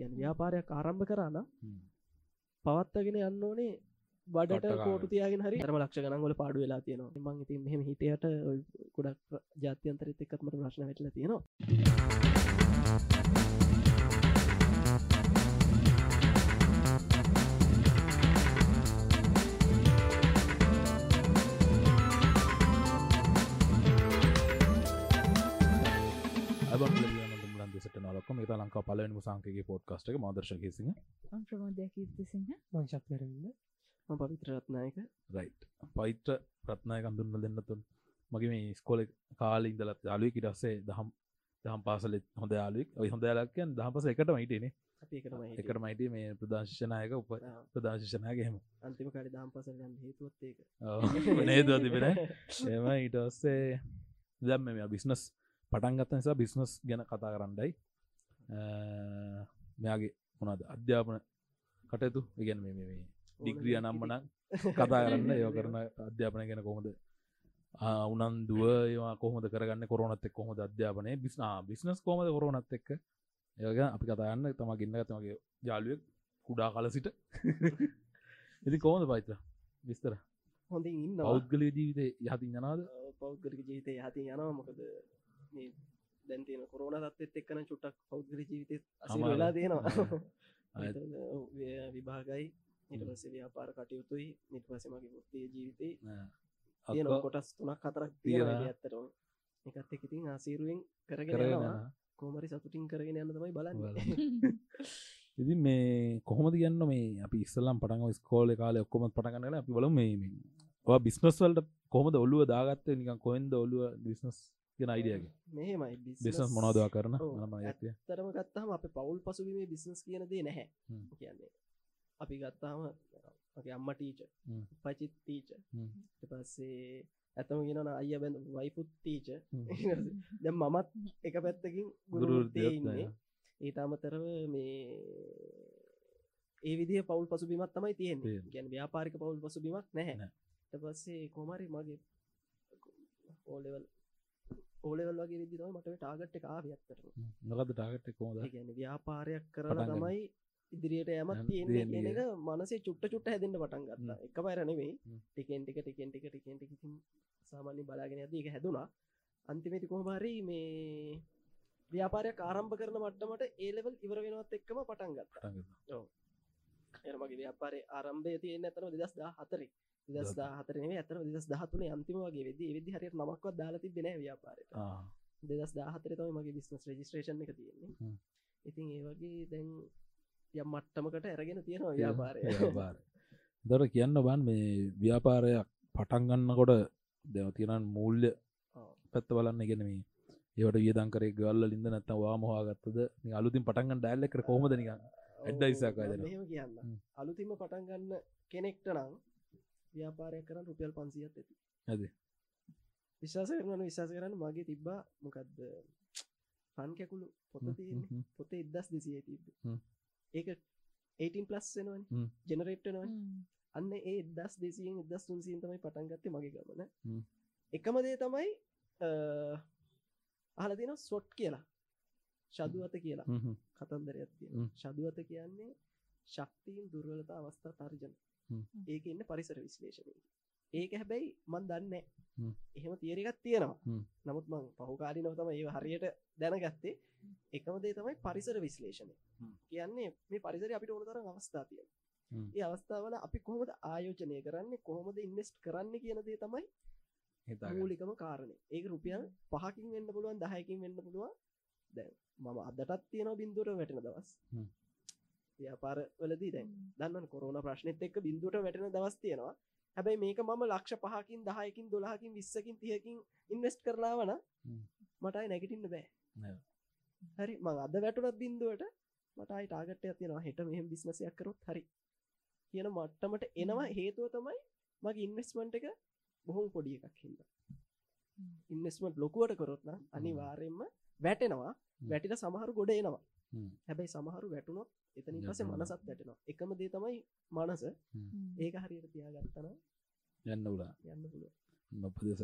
කියන ව්‍යාපාරයක් ආරම්භ කරන්න. පවත්තගෙන යන්න ඕනේ බඩට කෝටු තියාගෙන හරි. රම ලක්ෂ ගනන්ගල පාඩු වෙලා තියෙනවා. මං ඉතින් මෙහම හිටයට ගොඩක් ජාත්‍යන්තරත් එක්කත්මට ප්‍රශ්න වෙටල තියෙනවා නලක්ම ඒ ලංකා පලවෙනි සංකගේ පොඩ්කස්ට එක මාදර්ශක සිංහ මං ප්‍රමෝදයක් කීර්තිසිංහ මංශක් කරන්න ම පවිත්‍ර රත්නායක. රයි් පයිත්‍ර ප්‍රත්නාය කඳුන්න දෙන්නතුන් මගේ මේ ස්කොල කාල ඉදලත් යාලුව ඉටස්සේ දහම් දහම් පාසලෙත් හොඳ යාලුවක් ඔයි හොඳ යාලක්කයන් දහපස එකට මයිටනේ අපි එකටම එකට මයිට මේ ප්‍රදර්ශනායක උප ප්‍රදර්ශනායගහෙම අන්තිම කාඩි දම් පසල් යන්න හේතුවත් ඒක. නේද තිබෙන එම ඊටස්සේ දැම් මෙ බිස්නස් පටන් ගත්ත නිසා බිස්නස් ගැන කතා කරන්නයි මෙයාගේ මොනද අධ්‍යාපන කටයුතු? ඉගැන මේ ඩිග්‍රිය නම්මන කතා කරන්න යෝ කරන අධ්‍යාපනය ගැන කොහොමද? උනන්දුව ඒවා කොහොමද කරගන්න? කොරනත් එක් කොහොමද අධ්‍යාපනය? බිස්නා බිස්නස් කොමද කොරනත් එක්ක? ඒක අපි කතාන්න තම ගන්න තමගේ ජාලුවක් කුඩා කල සිට. ඉති කොහොද පයිත විස්තර. හොඳින් ඉන්න පෞද්ගල ජීවිතය යහතින් ජනාද පෞද්ගලික ජීවිතය යහති යනවා මේ දැන්තින කොරන තත්ත් එක්කන චුට්ටක් පෞද්ගල ජීවිතය අසර. වෙලා තියෙනවා. විභාගයි. ඉට පස්ස ව්‍යාපාර කටයුතුයි නිට පස මගේ මුත්තේ ජීවිතේ තියෙන කොටස් තුනක් හතරක් තියෙන තියෙනවා. ඇත්තටම. එකත් එක ඉතින් ආසීරුවෙන් කරගෙන යනවා. කෝමරි සතුටින් කරගෙන යන්න තමයි බලන්න. ඉතින් මේ කොහොමද ගන්න මේ අපි ඉස්සල්ලම් පටන් ස්කෝල කාල ඔක්කොම පටගන්නල අපි බල මේ බිස්නස් වලට කොහොමද ඔල්ලුව දාගත්ත? නිකන් කොහෙන්ද ඔල්ලුව බිස්නස් ගෙන අයිඩියගේ මෙහෙමයි බිස්නස් මොනදවා කරන ඔව්, නම ඇතිය තරම ගත්තාම අප පවුල් පසුබීමේ බිස්නස් කියන දේ නැහැ. කියන්නේ අපි ගත්තාම අම්ම ටීච. පචිත් තීච. පස්සේ ඇතම ගෙනන අය බැඳ වයිපුත් තීච. දැම් මමත් එක පැත්තකින් ගුරු ගුරුෘතිය වෘත්තියත් ඉන්නේ නෑ. ඒට අමතරව මේ ඒ විදිහ පවුල් පසුබිමත් තමයි තියෙන්නේ. ගැන ව්‍යාපාරික පවුල් පසුබිමක් නැහැ පස්සේ කොමරි මගේ ඕලෙවල් ඕලෙවල් වගේ විදි තම මට ටාගට් එක ආවියත්තට නොකද ටාගට කොමද ගැන ව්‍යාපාරයක් කරලා. තමයි ඉදිරියට යමත් තියෙන්නේ. එක මනසේ චුට්ට චුට්ට හැදෙන්ට පටන් ගන්න එක පයිරනෙවෙයි හ්ම්. ටිකෙන් ටික ටිකෙන් ටික ටිකෙන් ටික සාමාන්‍ය බලාගෙන ඇද එක හැදුනා අන්තිමති කොහමරි මේ ව්‍යාපාරයක් ආරම්භ කරන මට්ටමට ඒලෙවල් ඉවර වෙනවත් එක්කම පටන් ගත්තා. එරමගේ ව්‍යාපාරය ආරම්භය තියෙන ඇතන දෙදස් දා හතරි දස් දා හතරනේ ඇතර දෙදස් දහතුනේ අන්තිම වගේ වෙද විදි හරියට නමක්වත් දාලා තිබෙන ව්‍යාපාරයට දෙදස් දාහතර තම මගේ බිස්නස් රජිස්ට්‍රේෂන් එක තියෙන්නේ. ඉතින් ඒ වගේ දැන් යම් මට්ටමකට ඇරගෙන තියෙනවා ව්‍යාපාරය. දොර කියන්න බන් මේ ව්‍යාපාරයක් පටන්ගන්නකොට දෙව තිරන් මූල්්‍ය. පැත්ත බලන්න ගෙන මේ ඒවට වියදංකරේ ගල්ල ලින්ද නැත්ත වාමහාගත්තද අලුතින් පටන්ගන්න ඩැල්ලෙක කොමද නික ඇඩ්ඩයිසක් ඔව්, අයදෙනවා. මම මෙහෙම කියන්න. අලුතිම පටන් ගන්න කෙනෙක්ට නම් ව්‍යාපාරයක් කරන්න රුපියල් පන්සියත් ඇති. ඇද විශ්වාස කරන විශවාස කරන්න මගේ තිබ්බා මොකක්ද රන් කැකුළු පොත තියෙන්නේ. පොතේ ඉදස් දෙසිය තිබ හ්ම්. ඒක 18 ප්ලස් වෙනවන. හ්ම්. ජෙනරේට්නවා අන්න ඒ දස් දෙසියෙන් දස් තුන්සිීන් තමයි පටන්ගත්තේ මගේ ගමන. හ්ම්. එකම දේ තමයි අහල තින සොට් කියලා. ශදුවත කියලා. කතන්දරයක් තියෙන හ්ම්. ශදුවත කියන්නේ ශක්තිීන් දුර්වලතා අවස්ථා තර්ජන. ඒක ඉන්න පරිසර විශ්ලේෂණය. ඒක හැබැයි මන් දන්න හ්ම්. එහෙම තියරකත් තියෙනවා. නමුත් මං පහුකාරි නොතම ඒ හරියට දැනගත්තේ. එකම දේ තමයි පරිසර විශ්ලේෂණය. කියන්නේ මේ පරිසර අපිට ඕන තරම් අවස්ථා තියෙන. ඒ අවස්ථාවල අපි කොහොමද ආයෝජනය කරන්න කොහොමද ඉන්නෙස්ට් කරන්න කියන දේ තමයි මූලිකම කාරණය ඒක රුපියල් පහකින් වෙන්න පුළුවන් දහයකින් වෙන්න පුළුවන්. දැන් මම අදටත් තියෙන බින්දුවට වැටෙන දවස්. ව්‍යාපාර වලදී දැන්. දන්න කොරුණ ප්‍රශ්නත් එක්ක බින්දුවට වැටෙන දවස් තියෙනවා. හැබැයි මේක මම ලක්ෂ පහකින් දහයකින් දොලාකින් විස්සකින් තියකින් ඉන්වස්ට් කරලාවන හ්ම්. මටයි නැගටින්න බෑ. හරි මං අද වැටුනත් බින්දුවට මටයි ටාගට ඇතියෙනවා හෙට මෙහම බිස්නසයක් කරොත් හරි. කියන මට්ටමට එනවා හේතුව තමයි මගේ ඉන්වස්මන්ට් එක බොහොම පොඩි එකක් හිද ඉන්වස්මට ලොකුවට කරොත්න අනිවාරයෙන්ම වැටෙනවා. වැටිට සමහරු ගොඩ එනවා හැබැයි සමහරු වැටුනොත් එතනින් පසේ වැටෙනවා. මනසත් වැටෙනවා. එකම දේ තමයි මනස. ඒක හරියට තියාගත්තන යන්න උලා යන්න පුළුව නොපදෙස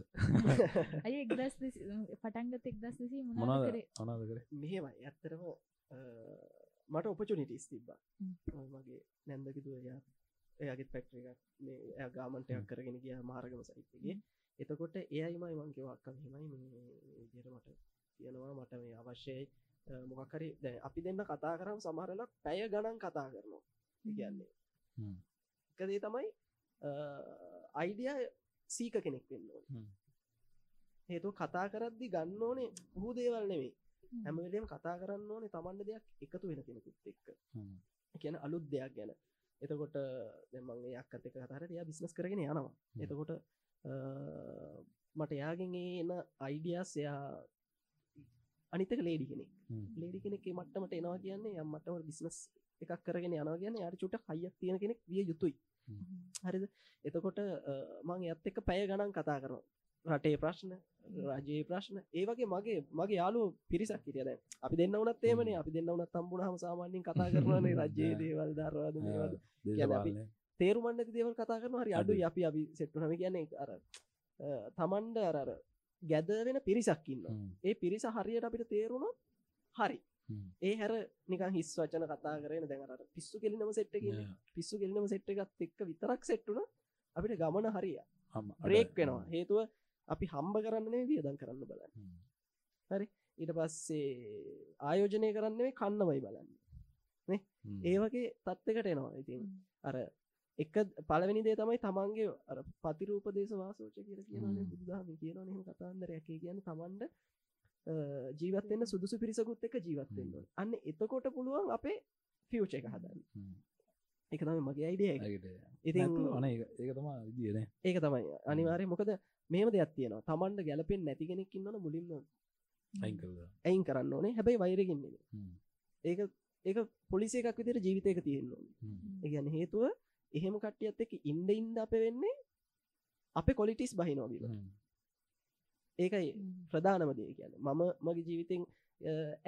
අය එක්දස් පටන්ගත එක්දස් දෙසී මොනාද මොනාද? කරේ? අනාද කර? මෙහෙමයි. ඇත්තරම මට ඔපචනිටස් තිබ්බා. මගේ නැන්දකි දුව එයා එයාගේ පැක්ටර එකක් මේ එය ගාමන්ටයක් හ්ම්. කරගෙන ගිය මාරගම සහිතගේ එතකොට එයයිමයි මංකිව අක්ක මෙහෙමයි. මේ විදියට මට කියනවා. මට මේ අවශ්‍යයි මොකක්හරි දැන් අපි දෙන්න කතා කරම් සමහරලක් පැය ගණන් කතා කරනවා. කියන්නේ. එකදේ තමයි අයිඩිය සීක කෙනෙක් වෙන්න ඕන. හේතු කතා කරද්දි ගන්න ඕනේ හූ දේවල් නෙවෙයි හැමවෙලේම කතා කරන්න ඕනේ තමන්ට දෙයක් එකතු වෙන කෙනෙකුත් එක්ක. කියන අලුත් දෙයක් ගැන. එතකොට දෙමගේ යක්කත එක කතර යා බිස්නස් කරගෙන යනවා. එතකොට මට යාගෙන් එන අයිඩියස් එයා අනිතක ලේඩි කෙනෙක්. ලේඩි කෙනෙක් ඒ මට්ටමට එනවා කියන්නේ යම් මටම බිස්නස් එකක් කරගෙන යනවා කියන්නේ යාට චුට හයියක් තියෙන කෙනෙක් විය යුතුයි. හරිද? එතකොට මං එත් එක්ක පැය ගණන් කතා කරනවා. රටේ ප්‍රශ්න රජයේ ප්‍රශ්න ඒවගේ මගේ මගේ යාලු පිරිසක් හිටිය දැන්. අපි දෙන්න වනත් ඒමනේ අපි දෙන්න වනත් තම්බුණහම සාමාන්‍යෙන් කතා කරනනේ රජයේ දේවල් දරවාද මේවාද දේශපාලනය. තේරුමන්න ඇති දේවල් කතා කරන හරි අඩු අපි අපි සෙට්ටුනම කියන්නේ අර අ, තමන්ඩ අරර ගැද වෙන පිරිසක් ඉන්න හ්ම්. ඒ පිරිස හරියට අපිට තේරුණොත් හරි. ඒ හැර නිකන් හිස් වචන කතා කරන දැනර පිස්සු කෙලිනම සෙට්ටකින්න නෑ. පිස්සු කෙලිනම සෙට්ට එකත් එක්ක විතරක් සෙට්ටුන අපිට ගමන හරිය බ්‍රේක් වෙනවා. හේතුව අපි හම්බ කරන්නේ වියදන් කරන්න බලන්න. හ්ම්. ඊට පස්සේ ආයෝජනය කරන්නේ කන්නමයි බලන්න. හ්ම්. ඒ වගේ තත්වකට එනවා. ඉතින් අර එක පලවෙනි දේ තමයි තමන්ගේ පතිරූප දේශ වාසෝච කියල කියනන හ්ම්. බුදුදාම කියන එහෙම කතාන්දරයක් කියන්න තමන්ට ජීවත්තෙන්න්න සුදුසු පිරිසකුත් එක ජීවත්තෙන්න්න හ්ම්. අන්න එතකොට පුළුවන් අපේ ෆියච එක හදන්න. එක තම මගේ අයිඩිය එක ඇගට. ඉතින් නැත්නම් අනේ ඒක- තමා විදියන ඒක තමයි අනිවාරය මොකද මේම දෙයක් තියෙනවා තමන්ට ගැලපෙන් නැති කෙනෙක් ඉන්නන මුලින්ම ඇයින් කරන්න ඕනේ හැබැයි වෛරගින්නේ. ඒක ඒක පොලිසේ එකක් විතර ජීවිතයක තියෙන්න ඕන හ්ම්. ඒගැන හේතුව එහෙම කට්ටියත් එක ඉන්ඩ ඉන්ඩ අප වෙන්නේ අප කොලිටිස් බහිනෝබිල හ්ම්. ඒකයි ප්‍රධානමදේ කියන මම මගේ ජීවිතෙන්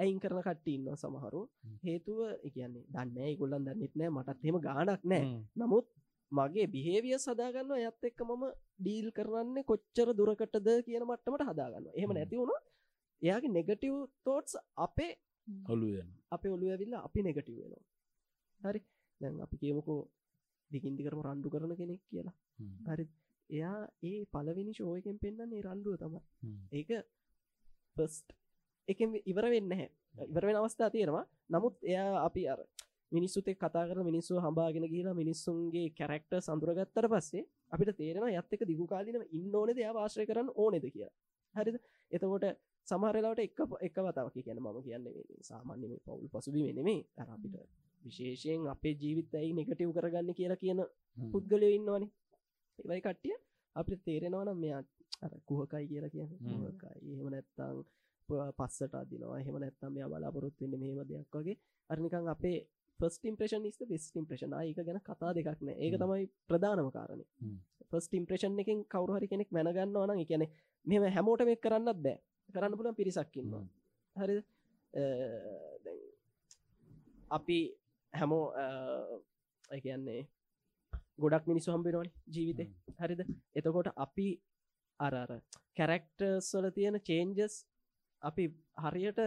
ඇයින් කරන කට්ටි ඉන්න සමහරු. හ්ම්. හේතුව කියන්නේ දන්න ගොල්ලන් දන්නෙත් නෑ මටත් එහෙම ගානක් නෑ හ්ම්. නමුත් මගේ බිහේවිය සදාගන්න ඇත් එක්ක මම ඩීල් කරන්නේ කොච්චර දුරකටද කියන මට්ටමට හදාගන්න එහෙම හ්ම්. නැති වුණ එයාගේ නෙගටව් තෝට්ස් අපේ ඔලු යන අපේ ඔලු ඇවිල්ල අපි නෙගටව වෙනවා. හරි. දැන් අපි කියමුකෝ දිගින්දි කරම රණ්ඩු කරන කෙනෙක් කියලා. හරි. එයා ඒ පලවෙනි ශෝයකෙන් පෙන්න්නන්නේ රණ්ඩුව තමයි. ඒක පස්ට් එක ඉවර වෙන්න හැ ඉවර වෙන අවස්ථා තියෙනවා. නමුත් එයා අපි අර මිනිස්සුතේ කතා කර මිනිස්සු හම්බාගෙන කියලා මිනිස්සුන්ගේ කැරක්ට සඳුරගත්තර පස්සේ අපිට තේරෙන යත් එක දිගු කාලිනම ඉන්න ඕනෙද? එයා වාශ්‍රය කරන්න ඕනෙද කියලා. හරිද? එතකොට සමහරලාට එක එක වතාවක්. කියන මම කියන්නේ සාමාන්‍ය මේ පවුල් පසුබි වෙනෙමේ අර අපිට විශේෂයෙන් අපේ ජීවිතයි නෙගටව් කරගන්න කියලා කියන. පුද්ගලය ඉන්නවනේ. ඒවයි කට්ටිය අපිට තේරෙනවනම් මෙයා අර කුහකයි කියලා කියන. කුහකයි. එහෙම නැත්තං පස්සට අදිනවා. එහෙම නැත්තම් මෙයා බලාපොරොත්තුවෙන්න මෙහෙම දෙයක් වගේ. අරනිකං අපේ ෆස්ට ඉම්ප්‍රේෂන් නිස්ත බෙස් ඉම්ප්‍රේෂන් ඒක ගැන කතා දෙකක් නෑ. ඒක. තමයි ප්‍රධානම කාරණය. ෆස්ට ඉම්ප්‍රේෂන් එකින් කවරුහරි කෙනෙක් මැනගන්න ඕන කියන මෙම හැමෝට මේ කරන්නත් බෑ. කරන්න පුළන් පිරිසක්කින්නවා හ්ම්. හරි අපි හැමෝ කියන්නේ ගොඩක් මිනිස්සු හම්බෙනවන ජීවිතය හරිද? එතකොට අපි අරර කැරක්ටර්ස්වල තියෙන චේන්ජස් අපි හරියට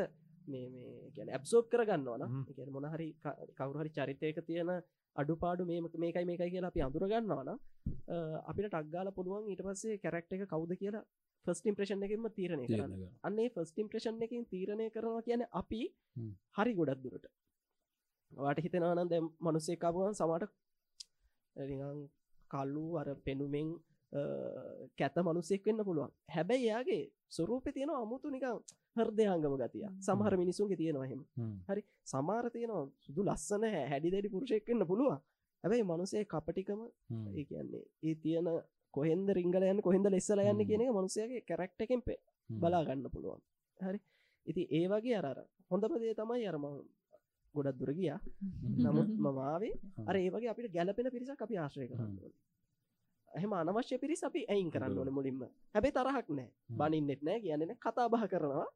මේ ගැන ඇබ්සෝප් කරගන්නවන මොනහරි කවුරුහරි චරිතයක තියෙන අඩුපාඩු මේ මේකයි මේකයි කියලා අපි අඳුරගන්නවන අපිට ටක්ගාල පුළුවන් ඊට පස්සේ කැරක්ට එක කවුද කියලා ෆස්ට ඉම්ප්‍රේෂන් එකම තීරණය කරන්න. අන්නේ ෆස්ට ඉම්ප්‍රේෂන් එකින් තීරණය කරනවා කියන අපි. හරි ගොඩක් දුරට වාට හිතෙනවනම් දැ මනුස්සේ කාපුවන් සමට කල්ලු අර පෙනුමෙන් කැත මනුස්සෙක් වෙන්න පුළුවන් හැබැයි යාගේ සුරූප තියෙන අමුතු නිකං හර්දයංගම ගතිය සමහර මිනිසුන්ගේ තියෙනවා හෙම හ්ම්. සමාර තියෙනවා සුදු ලස්සන හැඩි දැඩි පුරුෂෙක් වෙන්න පුළුවන් හැබැයි මනුසේ කපටිකම. ඒ කියන්නේ ඒ තියෙන කොහෙන්ද රිංගලයන්න කොහෙන්ද ලෙස්සල යන්න. කියන එක මනුසයගේ කැරක්ට එකෙන්. බලා ගන්න පුළුවන් හරි ඉති ඒ වගේ අරර හොඳපදේ තමයි අරම ගොඩක් දුර ගියා නමුත් මවාවේ අර ඒවගේ අපිට ගැලපෙන පිරිසක් අපි ආශ්‍රය කරන්න. ඕන. එහෙම අනවශ්‍ය පිරිස් අපි ඇයින් කරන්න ඕන මුලින්ම හැබැයි තරහක් නෑ හ්ම්. බනින්නෙත් නෑ කියන්න කතා බහ කරනවා.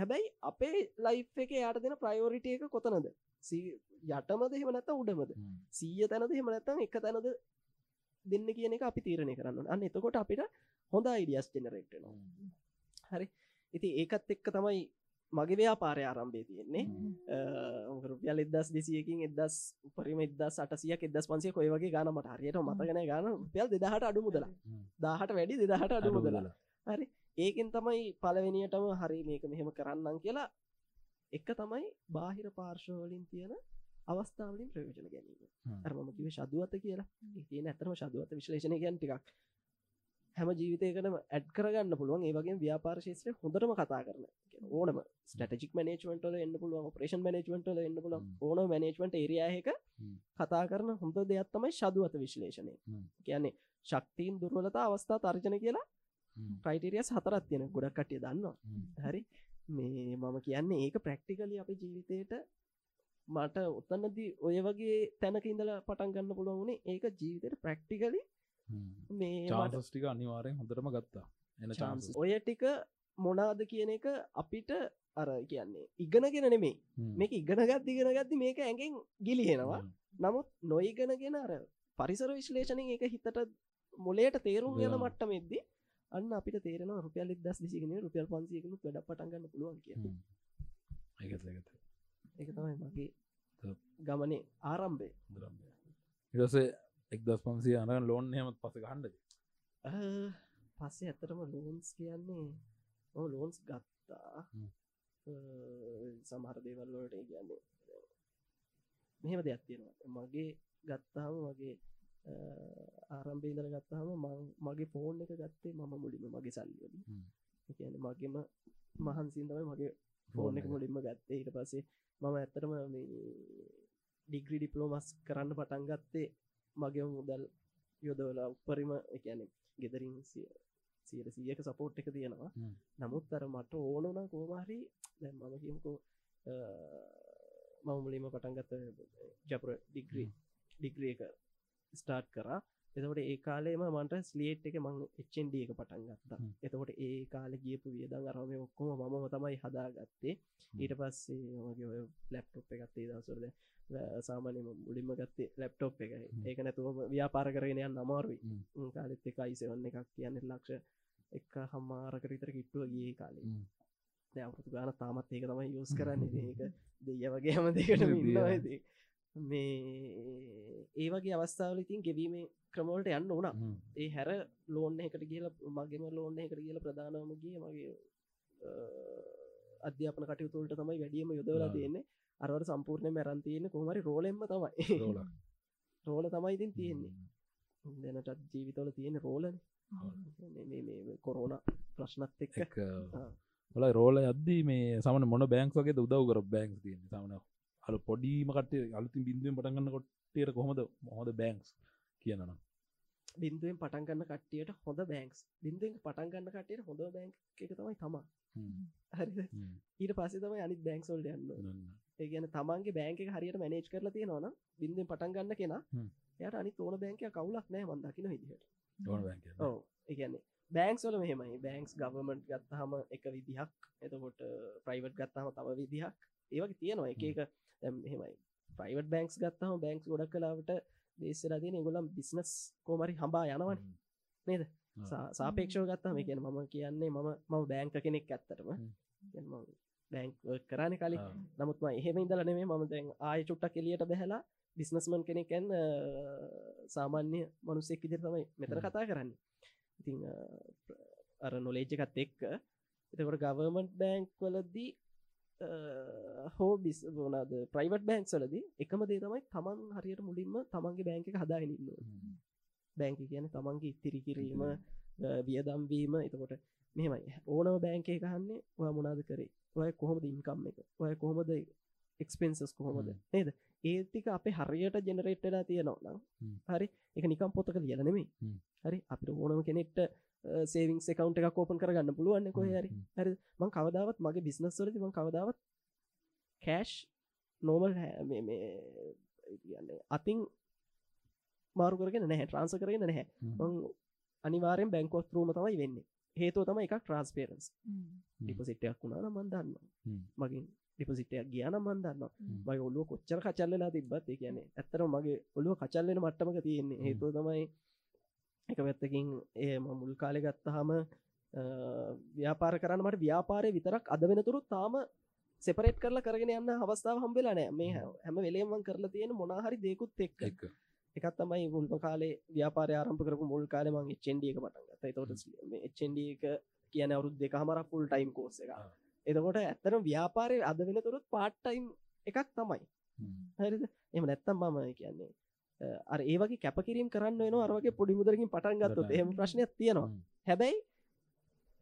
හැබැයි අපේ ලයි් එක යාට දෙන ප්‍රයෝරිට එක කොතනද යටමද එහෙම නැත උඩමද හ්ම්. සීය තැනද එහෙම නැත්තම් එක තැනද දෙන්න කියන එක අපි තීරණය කරන්න ඕන. අන්න එතකොට අපිට හොඳ අයිඩියස් ජෙනරේට් වෙනවා හ්ම්. ඉති ඒකත් එක්ක තමයි මගේ ව්‍යාපාරය ආරම්භේ තියෙන්නේ. රුපියල් එදස් දෙසියකින් එදස් උපරිම එදස් අටසියක් එදස් පන්සිය කොයි වගේ ගාන මට හරියට මතගෙන ගාන රුපියල් දෙදහට අඩු මුදල දාහට වැඩි දෙදහට අඩු මුදල හරි. ඒකෙන් තමයි පලවෙනියටම හරි මේක මෙහෙම කරන්නම් කියලා එක තමයි බාහිර පාර්ශවලින් තියෙන අවස්ථාවලින් ප්‍රයෝජන ගැනීම. අරමම කිව ශදුවත කියලා. තියෙන ඇතරම ශදුවත විශ්ලේෂණය ගැන් ටිකක් හැම ජීවිතයකනම ඇඩ් කරගන්න පුළුවන්. ඒවගේ ව්‍යාපාර ශේත්‍රය හොඳටම කතා කරන ඕනම. ස්ටටික් මනේජමටල එන්න පුළුවන් ප්‍රේෂන් මනේජමටල එන්න පුලන් ඕන මනේජමට ඒරයාහක කතා කරන හොඳ දෙයක් තමයි ශදුවත විශ්ලේෂණය. කියන්නේ ශක්තිීන් දුර්වලතා අවස්ථා තර්ජන කියලා ප්‍රයිටරියස් හතරත් තියෙන ගොඩක් කටිය දන්නවා. හරි. මේ මම කියන්නේ ඒක ප්‍රක්ටිකලි අප ජීවිතයට මට ඔත්තන්නදී ඔය වගේ තැනක ඉඳලා පටන් ගන්න පුළුවන් වුණේ ඒක ජීවිතයට ප්‍රක්ටිකලි මේ මට චාන්ස්ටික අනිවාරයෙන් හොඳටම ගත්තා. එන චාන්ස ඔය ටික මොනාද කියන එක අපිට අර කියන්නේ ඉගෙනගෙන නෙමේ මේක ඉගෙන ගත් ඉගෙන ගත්ති මේක ඇගෙන් ගිලිහෙනවා. නමුත් නොයිගෙනගෙන අර පරිසර විශ්ලේෂණය එක හිතට මොලේට තේරුම් යන මට්ටම එද්දි අන්න අපිට තේරෙන රුපියල් දස් දිසිගෙන රුපියල් පන්සියකම වැඩ පටන්ගන්න පුළුවන් කිය එක තමයි මගේ ගමනේ ආරම්භය. ඉරසේ එක්දස් පන්සිය අනග ලෝන් හමත් පස හන්ඩ පස්සේ ඇතරම ලෝන්ස් කියන්නේ ඕ ලෝන්ස් ගත්තා. සමහර දේවල්ලට කියන්නේ මෙහෙම දෙයක් තියෙනවා. මගේ ගත්තාම වගේ ආරම්භේදර ගත්තාම මගේ ෆෝන් එක ගත්තේ මම මුලිම මගේ සල්ලිවල කියන මගේම මහන්සින්තමයි මගේ ෆෝන් එක මුලින්ම ගත්තේ. ඊට පස්සේ මම ඇත්තරම ඩිග්‍රි ඩිප්ලෝමස් කරන්න පටන් ගත්තේ මගේ මුදල් යොදවලා උපරිම එකැනෙ ගෙදරින් සියට සියක සපෝට් එක තියෙනවා. නමුත් අර මට ඕනන කෝමහරි දැ මම කියමකෝ මම මුලින්ම පටන්ගත්ත ජපර ඩිග්‍රී ඩිග්‍රිය එක ස්ටාර්ට් කරා එතකොට ඒ කාලේම මට ස්ලියට් එක මං එච්චන්ඩ එක පටන් ගත්තා. එතකොට ඒ කාල ගියපු වියදන් අරම ඔක්කොම මම තමයි හදාගත්තේ. ඊට පස්සේ මගේ ඔය ලැප්ටොප් එකත්තේ දසුරද සාමානයම මුලින්ම ගත්තේ ලැප්ටොප් එක ඒක නැතුවම ව්‍යාපාර කරගෙන යන්න අමාරුයි. කාලෙත් එක අයිසවන්න එකක් කියන්න ලක්ෂ එක හම්මාරකට විතර කිට්ටුව ගිය කාලේ. අවුතු ගාන තාමත් ඒක තමයි යස් කරන්න. ඒක දෙය වගේ හම දෙකට ඉන්නවාදී මේ ඒ වගේ අවස්ථාවලිතින් ගෙවීමේ ක්‍රමෝල්ට යන්න ඕනා. ඒ හැර ලෝන්න එකට කියල මගේම ලෝන්න එකට කියල ප්‍රධානමගේ මගේ අධ්‍යාපන කටයුතුළට තමයි වැඩියම යොදවලා තියෙන්නේ. අරවට සම්පූර්ණය මැරන්තියන්න කොමරි රෝලෙම්ම තමයි. රෝල තමයි ඉතින් තියෙන්නේ. දැනටත් ජීවිතවල තියෙන රෝලන. කොරෝන ප්‍රශ්නත් එක්ක. ොල රෝල අද්දී මේ සමන මොන බෑංක් වගේ උදව් කර බෑංක් තියන සමන අල පොඩීමකට අලුතින් බින්දුවෙන් පටගන්න කොට්ටයට කොහොමද මොහොද බෑංක්ස් කියනවා බින්දුවෙන් පටන්ගන්න කට්ටියට හොඳ බෑංක්ස් බින්දුවෙන් පටන්ගන්න කටයට හොඳ බෑංක් එක තමයි තමා. හරි ඊට පස්සේ තමයි අනිත් බෑංක්සොල්ට යන්න ඒගන තමන්ගේ බෑංක හරියට මැනේජ් කරලා තියෙනවන බින්දුවෙන් පටන්ගන්න කෙනා යට අනි ඕන බෑංකය කවුලක් නෑ මන්දකින විදිහට. ඕ ඒගන්නේ බෑංක්ස්වල මෙහෙමයි. බෑංක්ස් ගවමට් ගත්තහම එක විදිහක්. එතකොට ප්‍රයිවට් ගත්තහම තව විදිහක් ඒවගේ තියෙනවා. එක එක හෙමයි ප්‍රයිවට් බෑංක්ස් ගත්තහම බෑංක්ස් ගොඩක් කලාවට බේස්සලා තියෙන ගොලම් බිස්නස් කෝමරි හම්බා යනවන. නේද? සාපේක්ෂව ගත්තාම කියන මම කියන්නේ මම මම බෑංක කෙනෙක් ඇත්තටම. බෑංක් කරන කලින්. නමුත්ම එහෙම ඉදල නෙමේ මම දැන් ආය චුට්ටක් එලියට බැහලා බිස්නස්මන් කෙනෙකැන් සාමාන්‍ය මනුස්සෙක් ඉදිර තමයි මෙතර කතා කරන්න. ඉතිං අර නොලේජ්ජකත් එක්ක. එතකොට ගවර්මන්ට් බෑංක් වලදී හෝ බිස් බෝනාද ප්‍රයිවට් බෑංක් වලද එකම දේ තමයි තමන් හරියට මුලින්ම තමන්ගේ බෑංක හදාගනින්න බෑංක කියන තමන්ගේ ඉතිරි කිරීම වියදම්වීම එතකොට මෙමයි ඕනව බෑංකේ කහන්නේ ඔය මොනාද කරේ? ඔය කොහොමද ඉන්කම් එක? ඔය කොහොමද එක්ස්පෙන්සස් කොහොමද? නේද? ඒතික අපේ හරියට ජෙනරේට්ටලා තියෙනවා නම් හරි එක නිකම් පොතක ලියල නෙමේ හරි අපිට ඕනම කෙනෙක්ට සේවිං එකකවන්් එකක් කෝපන් කරගන්න පුළුවන් කොහ හරි. හරි මං කවදාවත් මගේ බිස්නස් වලති මං කවදාවත් කෑෂ් නෝමල් කියන්නේ අතින් මාරු කරගෙන නැහැ ට්‍රන්ස කරගෙන නැහැ. මං අනිවාරෙන් බැංකොස් රූම තමයි වෙන්නේ. හේතුව තම එකක් ට්‍රන්ස්පේරන්ස් ඩිපසිටයක් වුණා මන්දන්න මගින් ඩිපසිටයක් ගියන මන්දන්න මගේ ඔල්ලුව කොච්චර කචල්ලලා තිබත් කියන්නේ ඇත්තර මගේ ඔල්ලුව කචල්ලෙන මට්ටමක තියෙන්නේ. හේතුව තමයි එක පැත්තකින් ඒ මුල් කාලෙ ගත්තහම ව්‍යාපාර කරන්නමට ව්‍යාපාරය විතරක් අද වෙනතුරු තාම සෙපරේට් කරලා කරගෙන යන්න අවස්ථාව හම්බෙලා නෑ මේ හැම වෙලේමන් කරලා තියෙන මොනාහරි දෙකුත් එක්ක එක්ක තමයි මුල්ම කාලේ ව්‍යාපාරය ආරම්භ කරපු මුල් කාලේ මං HND එක පටන් ගත්තා. ඒතකොට මේ HND එක කියන්නේ අවුරුදු දෙකමාරක් ෆුල් ටයිම් කෝස් එකක්. එතකොට ඇත්තටම ව්‍යාපාරයේ අද වෙනතුරුත් පාර්ට් ටයිම් එකක් තමයි. හරිද? එහෙම නැත්තම් මම කියන්නේ අර ඒ වගේ කැපකිරීම කරන්න වෙනවා අර වගේ පොඩි මුදලකින් පටන් ගත්තොත් එහෙම ප්‍රශ්නයක් තියෙනවා. හැබැයි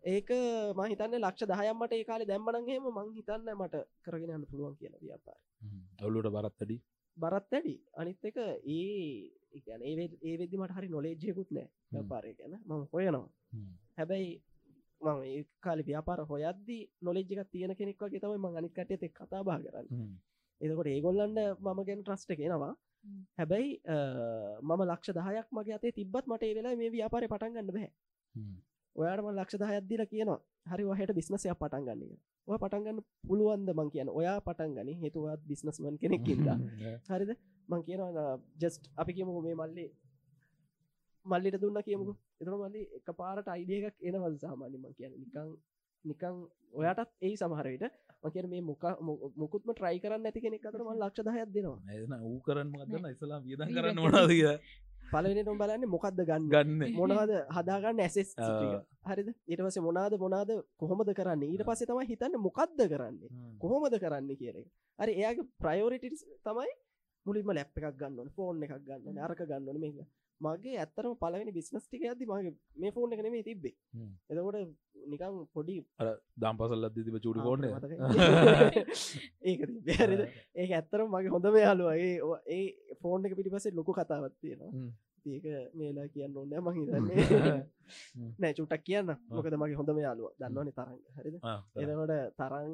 ඒක මං හිතන්නේ ලක්ෂ 10ක් මට ඒ කාලේ දැම්මනම් එහෙම මං හිතන්නේ මට කරගෙන යන්න පුළුවන් කියලා ව්‍යාපාරය. හ්ම්. ඔලුවට බරත් වැඩි. අනිත් එක ඒ ඒ කියන්නේ ඒ වෙද්දි මට හරි නොලෙජ් එකකුත් නැහැ ව්‍යාපාරය ගැන. මම හොයනවා. හැබැයි මම ඒ කාලේ ව්‍යාපාර හොයද්දි නොලෙජ් එකක් තියෙන කෙනෙක් වගේ තමයි මං එක්ක කතා බහ කරන්නේ. එතකොට ඒගොල්ලන්ට මම ගැන ට්‍රස්ට් එක එනවා. හ්ම්. හැබැයි මම ලක්ෂ 10ක් මගේ අතේ තිබ්බත් මට ඒ වෙලාවේ මේ ව්‍යාපාරේ පටන් ගන්න බෑ. හ්ම්. ඔයාට මම ලක්ෂ 10ක් දීලා කියනවා. හරි ඔයාට බිස්නස් එකක් පටන් ගන්න කියලා. ඔයා පටන් ගන්න පුළුවන්ද මං කියන්නේ. ඔයා පටන් ගනි. හේතුව ඔයාත් බිස්නස්මන් කෙනෙක් ඉඳලා. හරිද? මං කියනවා ජස්ට් අපි කියමුකෝ මේ මල්ලි මල්ලිට දුන්නා කියමුකෝ. එතකොට මල්ලි එකපාරට අයිඩියා එකක් එනවද සාමාන්‍යයෙන් මං කියන්නේ නිකන් නිකන් ඔයාටත් එයි සමහර විට මං මොක මොකුත්ම try කරන්න නැති කෙනෙක් අතර මම ලක්ෂ 10ක් දෙනවා. එන ඌ කරන්න මදන්න ඉස්ලාම් වියදම් ඊට කරන්න මොනාද කියලා පළවෙනිටම බලන්නේ මොකක්ද ගන්න. ගන්න මොනවද හදාගන්න ඇසෙස්. හරිද? ඊට පස්සේ මොනවාද මොනවාද කොහොමද කරන්නේ? ඊට පස්සේ තමයි හිතන්නේ මොකද්ද කරන්නේ? හ්ම්. කොහොමද කරන්න කියන එක. හරි එයාගේ ප්‍රයෝරිටිස් තමයි මුලින්ම ලැප් එකක් ගන්න ඕනේ, ෆෝන් එකක් ගන්න ඕනේ, අරක ගන්න ඕනේ මේක. මගේ ඇත්තටම පළවෙනි බිස්නස් ටික යද්දි මගේ මේ ෆෝන් එක නෙමෙයි තිබ්බේ. එතකොට නිකන් පොඩි දම් පසල්ලත් තිබ චුඩි කෝන්න. ඒක? ඒක ඇත්තටම මගේ හොඳම යාළුවා. ඒ ෆෝන් එක පිටිපස්සේ ලොකු කතාවක් තියෙනවා. ඒක මේලා කියන්න ඕනේ නැහැ මං හිතන්නේ. හ්ම්. නෑ චුට්ටක් කියන්න. මොකද මගේ හොඳම යාළුවා. දන්නවනේ තරංග. හරිද? එතකොට තරංග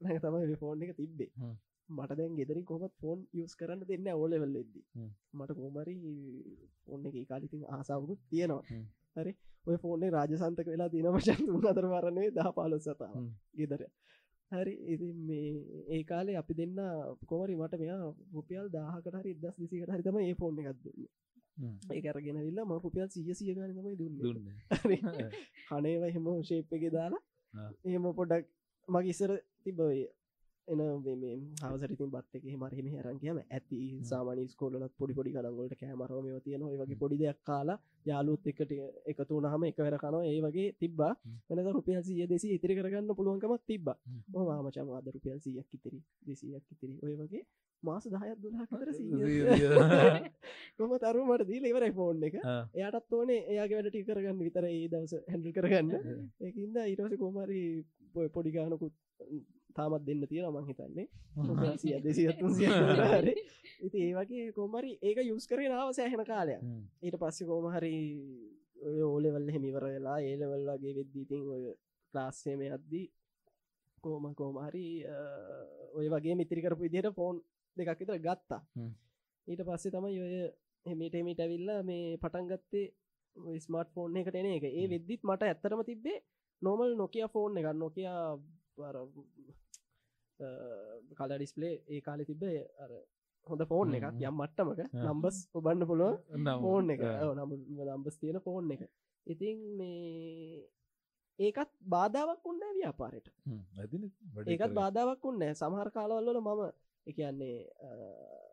නැ තමයි ෆෝන් එක තිබ්බේ. මට දැන් ගෙදරින් කොහොමත් ෆෝන් යස් කරන්න දෙන්න ඕලෙවල් එද්දි හ්ම්. මට කොහමරි ෆෝන් එක කාලිතින් ආසාාවකුත් තියෙනවා. හරි. ඔය ෆෝනේ රාජසන්තක වෙලා තින මචන් තුන් අතර වරන්නේ දහ පාලොස් සතාව. ගෙදර. හරි. ඉති මේ ඒ කාලේ අපි දෙන්න කොමරි මට මෙයා රුපියල් දාහකට හරි දස් විසිකට හරි තම ඒ ෆෝන් එකක් දුන්න. ඒ අරගෙන විල්ල ම රුපියල් සිය සිය ගන තමයි දුන්න. දුන්න. කනේව හෙම ශේප් එක දාලා. එහෙම පොඩක් මගේ ඉස්සර තිබය එන මේ හවසරිතින් බත් එක මර හිම හරන් කියම ඇති සාමානී ස්කෝලත් පොඩි පොඩි කනගොලට කෑමරම තියෙන වගේ පොඩි දෙයක් කාලා යාලුත් එකට එකතු නහම එකවර කනවා. ඒ වගේ තිබ්බා. වෙනද රුපියල් සිය දෙසි ඉතිරි කරගන්න පුළුවන්කමත් තිබ්බා. මාමචම අද රුපියල් සියක් ඉතිරි දෙසියක් ඉතිරි. ඔය වගේ මාස දහයක් දුලා කතර කොම තරුමට දීල ඉවරයි ෆෝන් එක. එයාටත් ඕනේ එයාගේ වැඩ ටි කරගන්න විතර ඒ දවස හැඩල් කරගන්න. ඒකන්ද ඊටවස කෝමරි පොඩි ගානකුත් තාමත් දෙන්න තියෙන මං හිතන්නේ. සිය දෙසියත්තුන් සිය ඉති ඒ වගේ කොමරි ඒක යුස් කරේ නාව සෑහෙන කාලය ඊට පස්සෙ කෝම හරි ඔය ඕලෙවල්ල හෙමිවර වෙලා ඒලවල්ලගේ වෙද්දීතින් ඔය ක්ලාස්සේම අද්දී කෝම කෝමහරි ඔය වගේ මිතිරිකරපු ඉදියට ෆෝන් දෙකක් විතර ගත්තා. ඊට පස්සේ තමයි ඔය හෙමිටමිට ඇවිල්ලා මේ පටන් ගත්තේ ස්මර්ට් ෆෝන් එකට එන එක ඒ. වෙද්දිත් මට ඇත්තරම තිබ්බේ නොමල් නොකිය ෆෝන් එක නොකිය කල ඩිස්පලේ ඒ කාලෙ තිබේ අර හොඳ ෆෝන් එකක්. යම් මට්ටමක. නම්බස් ඔබන්න පුළුව ෆෝන් එක. නම නම්බස් තියෙන ෆෝන් එක. ඉතින් මේ ඒකත් බාධාවක් උන්න ව්‍යාපාරයට. ඒකත් බාධාවක් උන්න සමහර කාලවල්ල මම එකන්නේ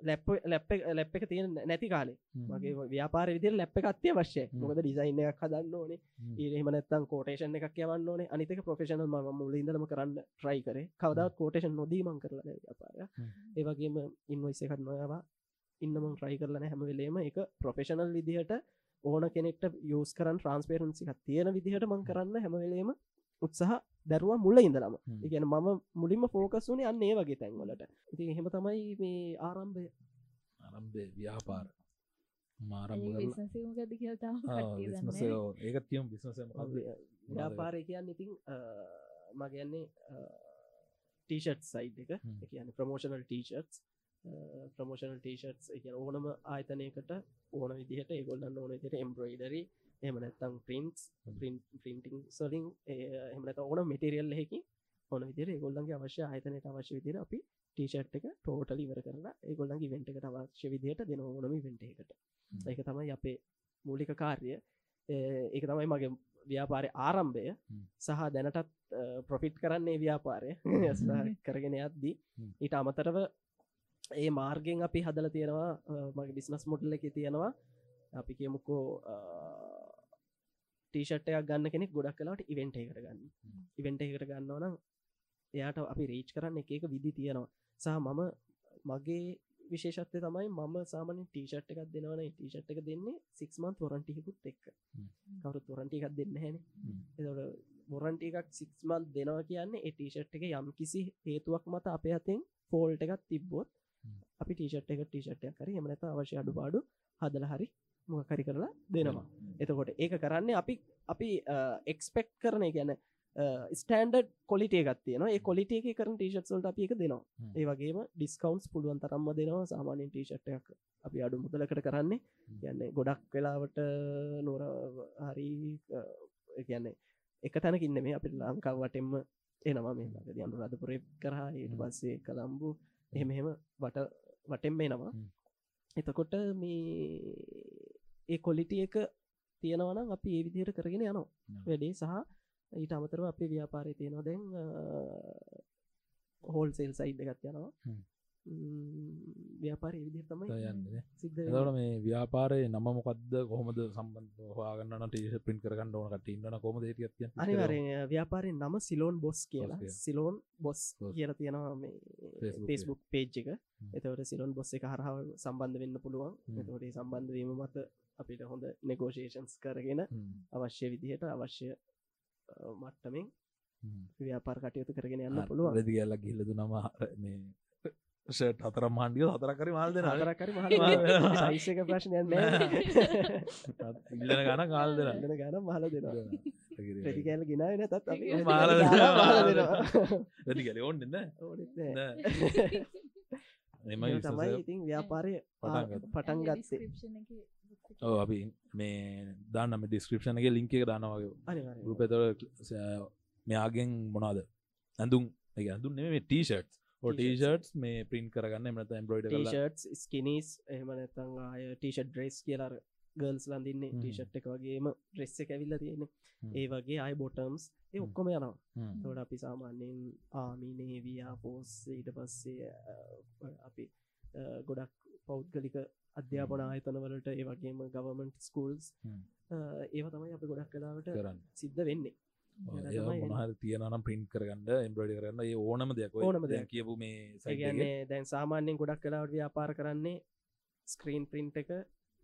ලැප් ලැප් ලැප් එක තියෙන නැති කාලේ. මගේ ව්‍යාපාර විදිර ලැප් එක අත්‍යය වශ්‍ය හ්ම්. මොකද ඩිසයින් එකක් හදන්න ඕනේ. ඒහෙමනත්තන් කෝටේෂන් එකක් යවන්න ඕනේ. අනිතක ප්‍රෆෙෂනල් ම මුල ඉදලම කරන්න ට්‍රයි කරේ. කවදත් කෝටේෂන් නොදීමන් කරලා ව්‍යාපාරය ඒවගේම ඉන්වයිස එකත් නොයවා ඉන්නම ට්‍රයි කරලන හැම වෙලේම. එක ප්‍රොෆෙෂනල් විදිහට ඕන කෙනෙක්ට යස් කරන් ට්‍රන්ස්පේරන්සික තියෙන විදිහට මං කරන්න හැමවෙලේම උත්සාහ දැරුවා මුල ඉඳලම. හ්ම්. ඉගැන මම මුලින්ම ෆෝකස් වනේ අන්න ඒ වගේ තැන්වලට ඉති එහෙම තමයි මේ ආරම්භය. අරම්බේ ව්‍යාපාර. ඒකත් කියම් බිස්නස ව්‍යාපාරය කියන්න ඉතින් මගන්නේ ටීෂට් සයිඩ් එක. හ්ම්. කියන ප්‍රමෝෂනල් ටීෂට් ප්‍රමෝෂනල් ටීෂට් එක ඕනම ආයතනයකට ඕන විදිහට ඒගොල්ලන්න ඕන විදිට එම්බ්‍රයිඩරි එමනැත්තම් පින්ස් පින්ටිං සලින් එමනත ඕන මෙටරියල් හෙකි ඕන විදිර ගොල්ලන්ගේ අවශ්‍ය ආයතනයට අවශ්‍ය විදිර අපි ටීෂට් එක ටෝටලි වර කරලා ඒගොල්ලන්ගේ වෙන්ට එකට අවශ්‍ය විදිහට දෙන ඕනම වෙන්ට එකට ඒක තමයි අපේ මූලික කාර්ය ඒක තමයි මගේ ව්‍යාපාරය ආරම්භය. සහ දැනටත් ප්‍රොෆිට් කරන්නේ ව්‍යාපාරය. කරගෙන යද්දී. ඊට අමතරව ඒ මාර්ගෙන් අපි හදල තියෙනවා මගේ බිස්නස් මොඩල්ල එක තියෙනවා. අපි කියමුකෝ ටීෂට්ටයක් ගන්න කෙනෙක් ගොඩක් කලාට ඉවෙන්ට එකට ගන්න ඉවෙන්ට එකට ගන්නවනම් එයාට අපි රීච් කරන්න එක එක විදි තියෙනවා. සහ මම මගේ විශේෂත්ය තමයි මම සාමන ටීෂට් එකක් දෙනවන ටීෂට් එක දෙන්නේ සික්මන් තොරන්ටිකුත් එක්ක. කවරු තොරන්ටි එකක් දෙන්න හැන එතට බොරන්ට එකක් සික්මන් දෙනවා කියන්නේ එටීෂට් එක යම් කිසි හේතුවක් මත අපේ අතෙන් ෆෝල්ට එකක් තිබ්බොත්. අපි ටීෂට් එක ටීෂට්ය කර එමනත අවශ්‍ය අඩු පාඩු හදල හරි මොකරි කරලා දෙනවා. එතකොට ඒක කරන්නේ අපි අපි එක්ස්පෙක්් කරන ගැන ස්ටන්ඩඩ් කොලිටේ එකත් තියෙන ඒ කොලිට එක කරන ටීෂට්සල්ට අපි එක දෙනවා. ඒ වගේම ඩිස්කවන්ස් පුළුවන් තරම්ම දෙනවා. සාමාන්‍යෙන් ටීෂට්යක් අපි අඩු මුදලකට කරන්නේ. යන්නේ ගොඩක් වෙලාවට නොර හරි කියන්නේ එක තැනකින්න මේ අපි ලංකාවටෙන්ම එනවා. මේ ලකද අනු රදපුරේ කරහා හ්ම්. පස්සේ කළම්බු එහෙම එහෙම වට වටෙන්ම එනවා. එතකොට මේ ඒ කොලිටිය එක තියෙනවනම් අපි ඒ විදිහයට කරගෙන යනවා. වැඩේ සහ ඊට අමතරව අපේ ව්‍යාපාරය තියෙනවා. දැන් හෝල් සෙල් සයිඩ් එකත් යනවා. ව්‍යාපාරය විදිහ තමයි යන්නේ එතට. මේ ව්‍යාපාරය නම මොකක්ද කොහොමද සම්බන්ධ හවාගන්න ටීෂ පින් කරගන්න ඕන? කට ඉන්න කොම දේටිය අනිවාරෙන් ව්‍යාපාරෙන් නම සිලෝන් බොස් කියලා. Ceylon boss. කියල තියෙනවා මේ පේස්බුක් පේජ් එක. එතවට සිලොන් බොස් එක හරහාව සම්බන්ධ වෙන්න පුළුවන්. හ්ම්. එතවට සම්බන්ධවීම මත අපිට හොඳ නෙගෝෂේෂන්ස් කරගෙන අවශ්‍ය විදිහට අවශ්‍ය මට්ටමින් ව්‍යාපාර කටයුතු කරගෙන යන්න පුළුවන්. රදි කියල්ල ගිල්ලද නම මේ ෂට් හතර මාන්ඩිය හතරකරි මාල් දෙන. හතරකරි මහල- සයිසක ප්‍රශ්නයන් ඉල්ලන ගන කාල් දෙන. ගන ගන මහල දෙනවා ප්‍රටි කෑල ගෙනාව නැතත් අපි මාල දාලා දෙනවා. මාල දෙනවා. රදි කල ඕන්න නෑ. එම තමයි ඉතින් ව්‍යාපාරය පටන් ගත්තා. අපි මේ දාන්නම ඩිස්ක්‍රපෂන එක ලිංක එක දානවගේ. රූපතර මෙයාගෙන් මොනාද ඇඳුම් එක ඇඳුම් නෙම ටීෂට් ටීෂට් මේ පින් කරගන්න එමට එම්බ්‍රෝයිඩ ස්කිනිස් එහෙම නැතං ආය ටීෂට් ඩ්‍රෙස් කියලාර ගර්ල්ස් ලඳන්නේ. ටීෂට් එක වගේම ඩ්‍රෙස්ස එක ඇවිල්ල තියෙන. ඒ වගේ අයි බොටම්ස් ඒ. ඔක්කොම යනවා. තොට අපි සාමාන්‍යයෙන් ආමිනේවයා පෝස් ඊට පස්සේ අපි ගොඩක් පෞද්ගලික අධ්‍යාපන ආයතනවලට ඒ වගේම ගවමන්ට් ස්කූල්ස්. ඒව තමයි අපි ගොඩක් කලාවට කරන්න සිද්ධ වෙන්නේ මොනහර තියනම් පින්් කරගන්න එම්බ්‍රඩි කරන්න ඒ ඕනම දෙයක් ඕනම දෙයක්. කියපු මේ. කියන්නේ දැන් සාමාන්‍යයෙන් ගොඩක් කලාවට ව්‍යාපාර කරන්නේ ස්ක්‍රීන් ප්‍රින්ට් එක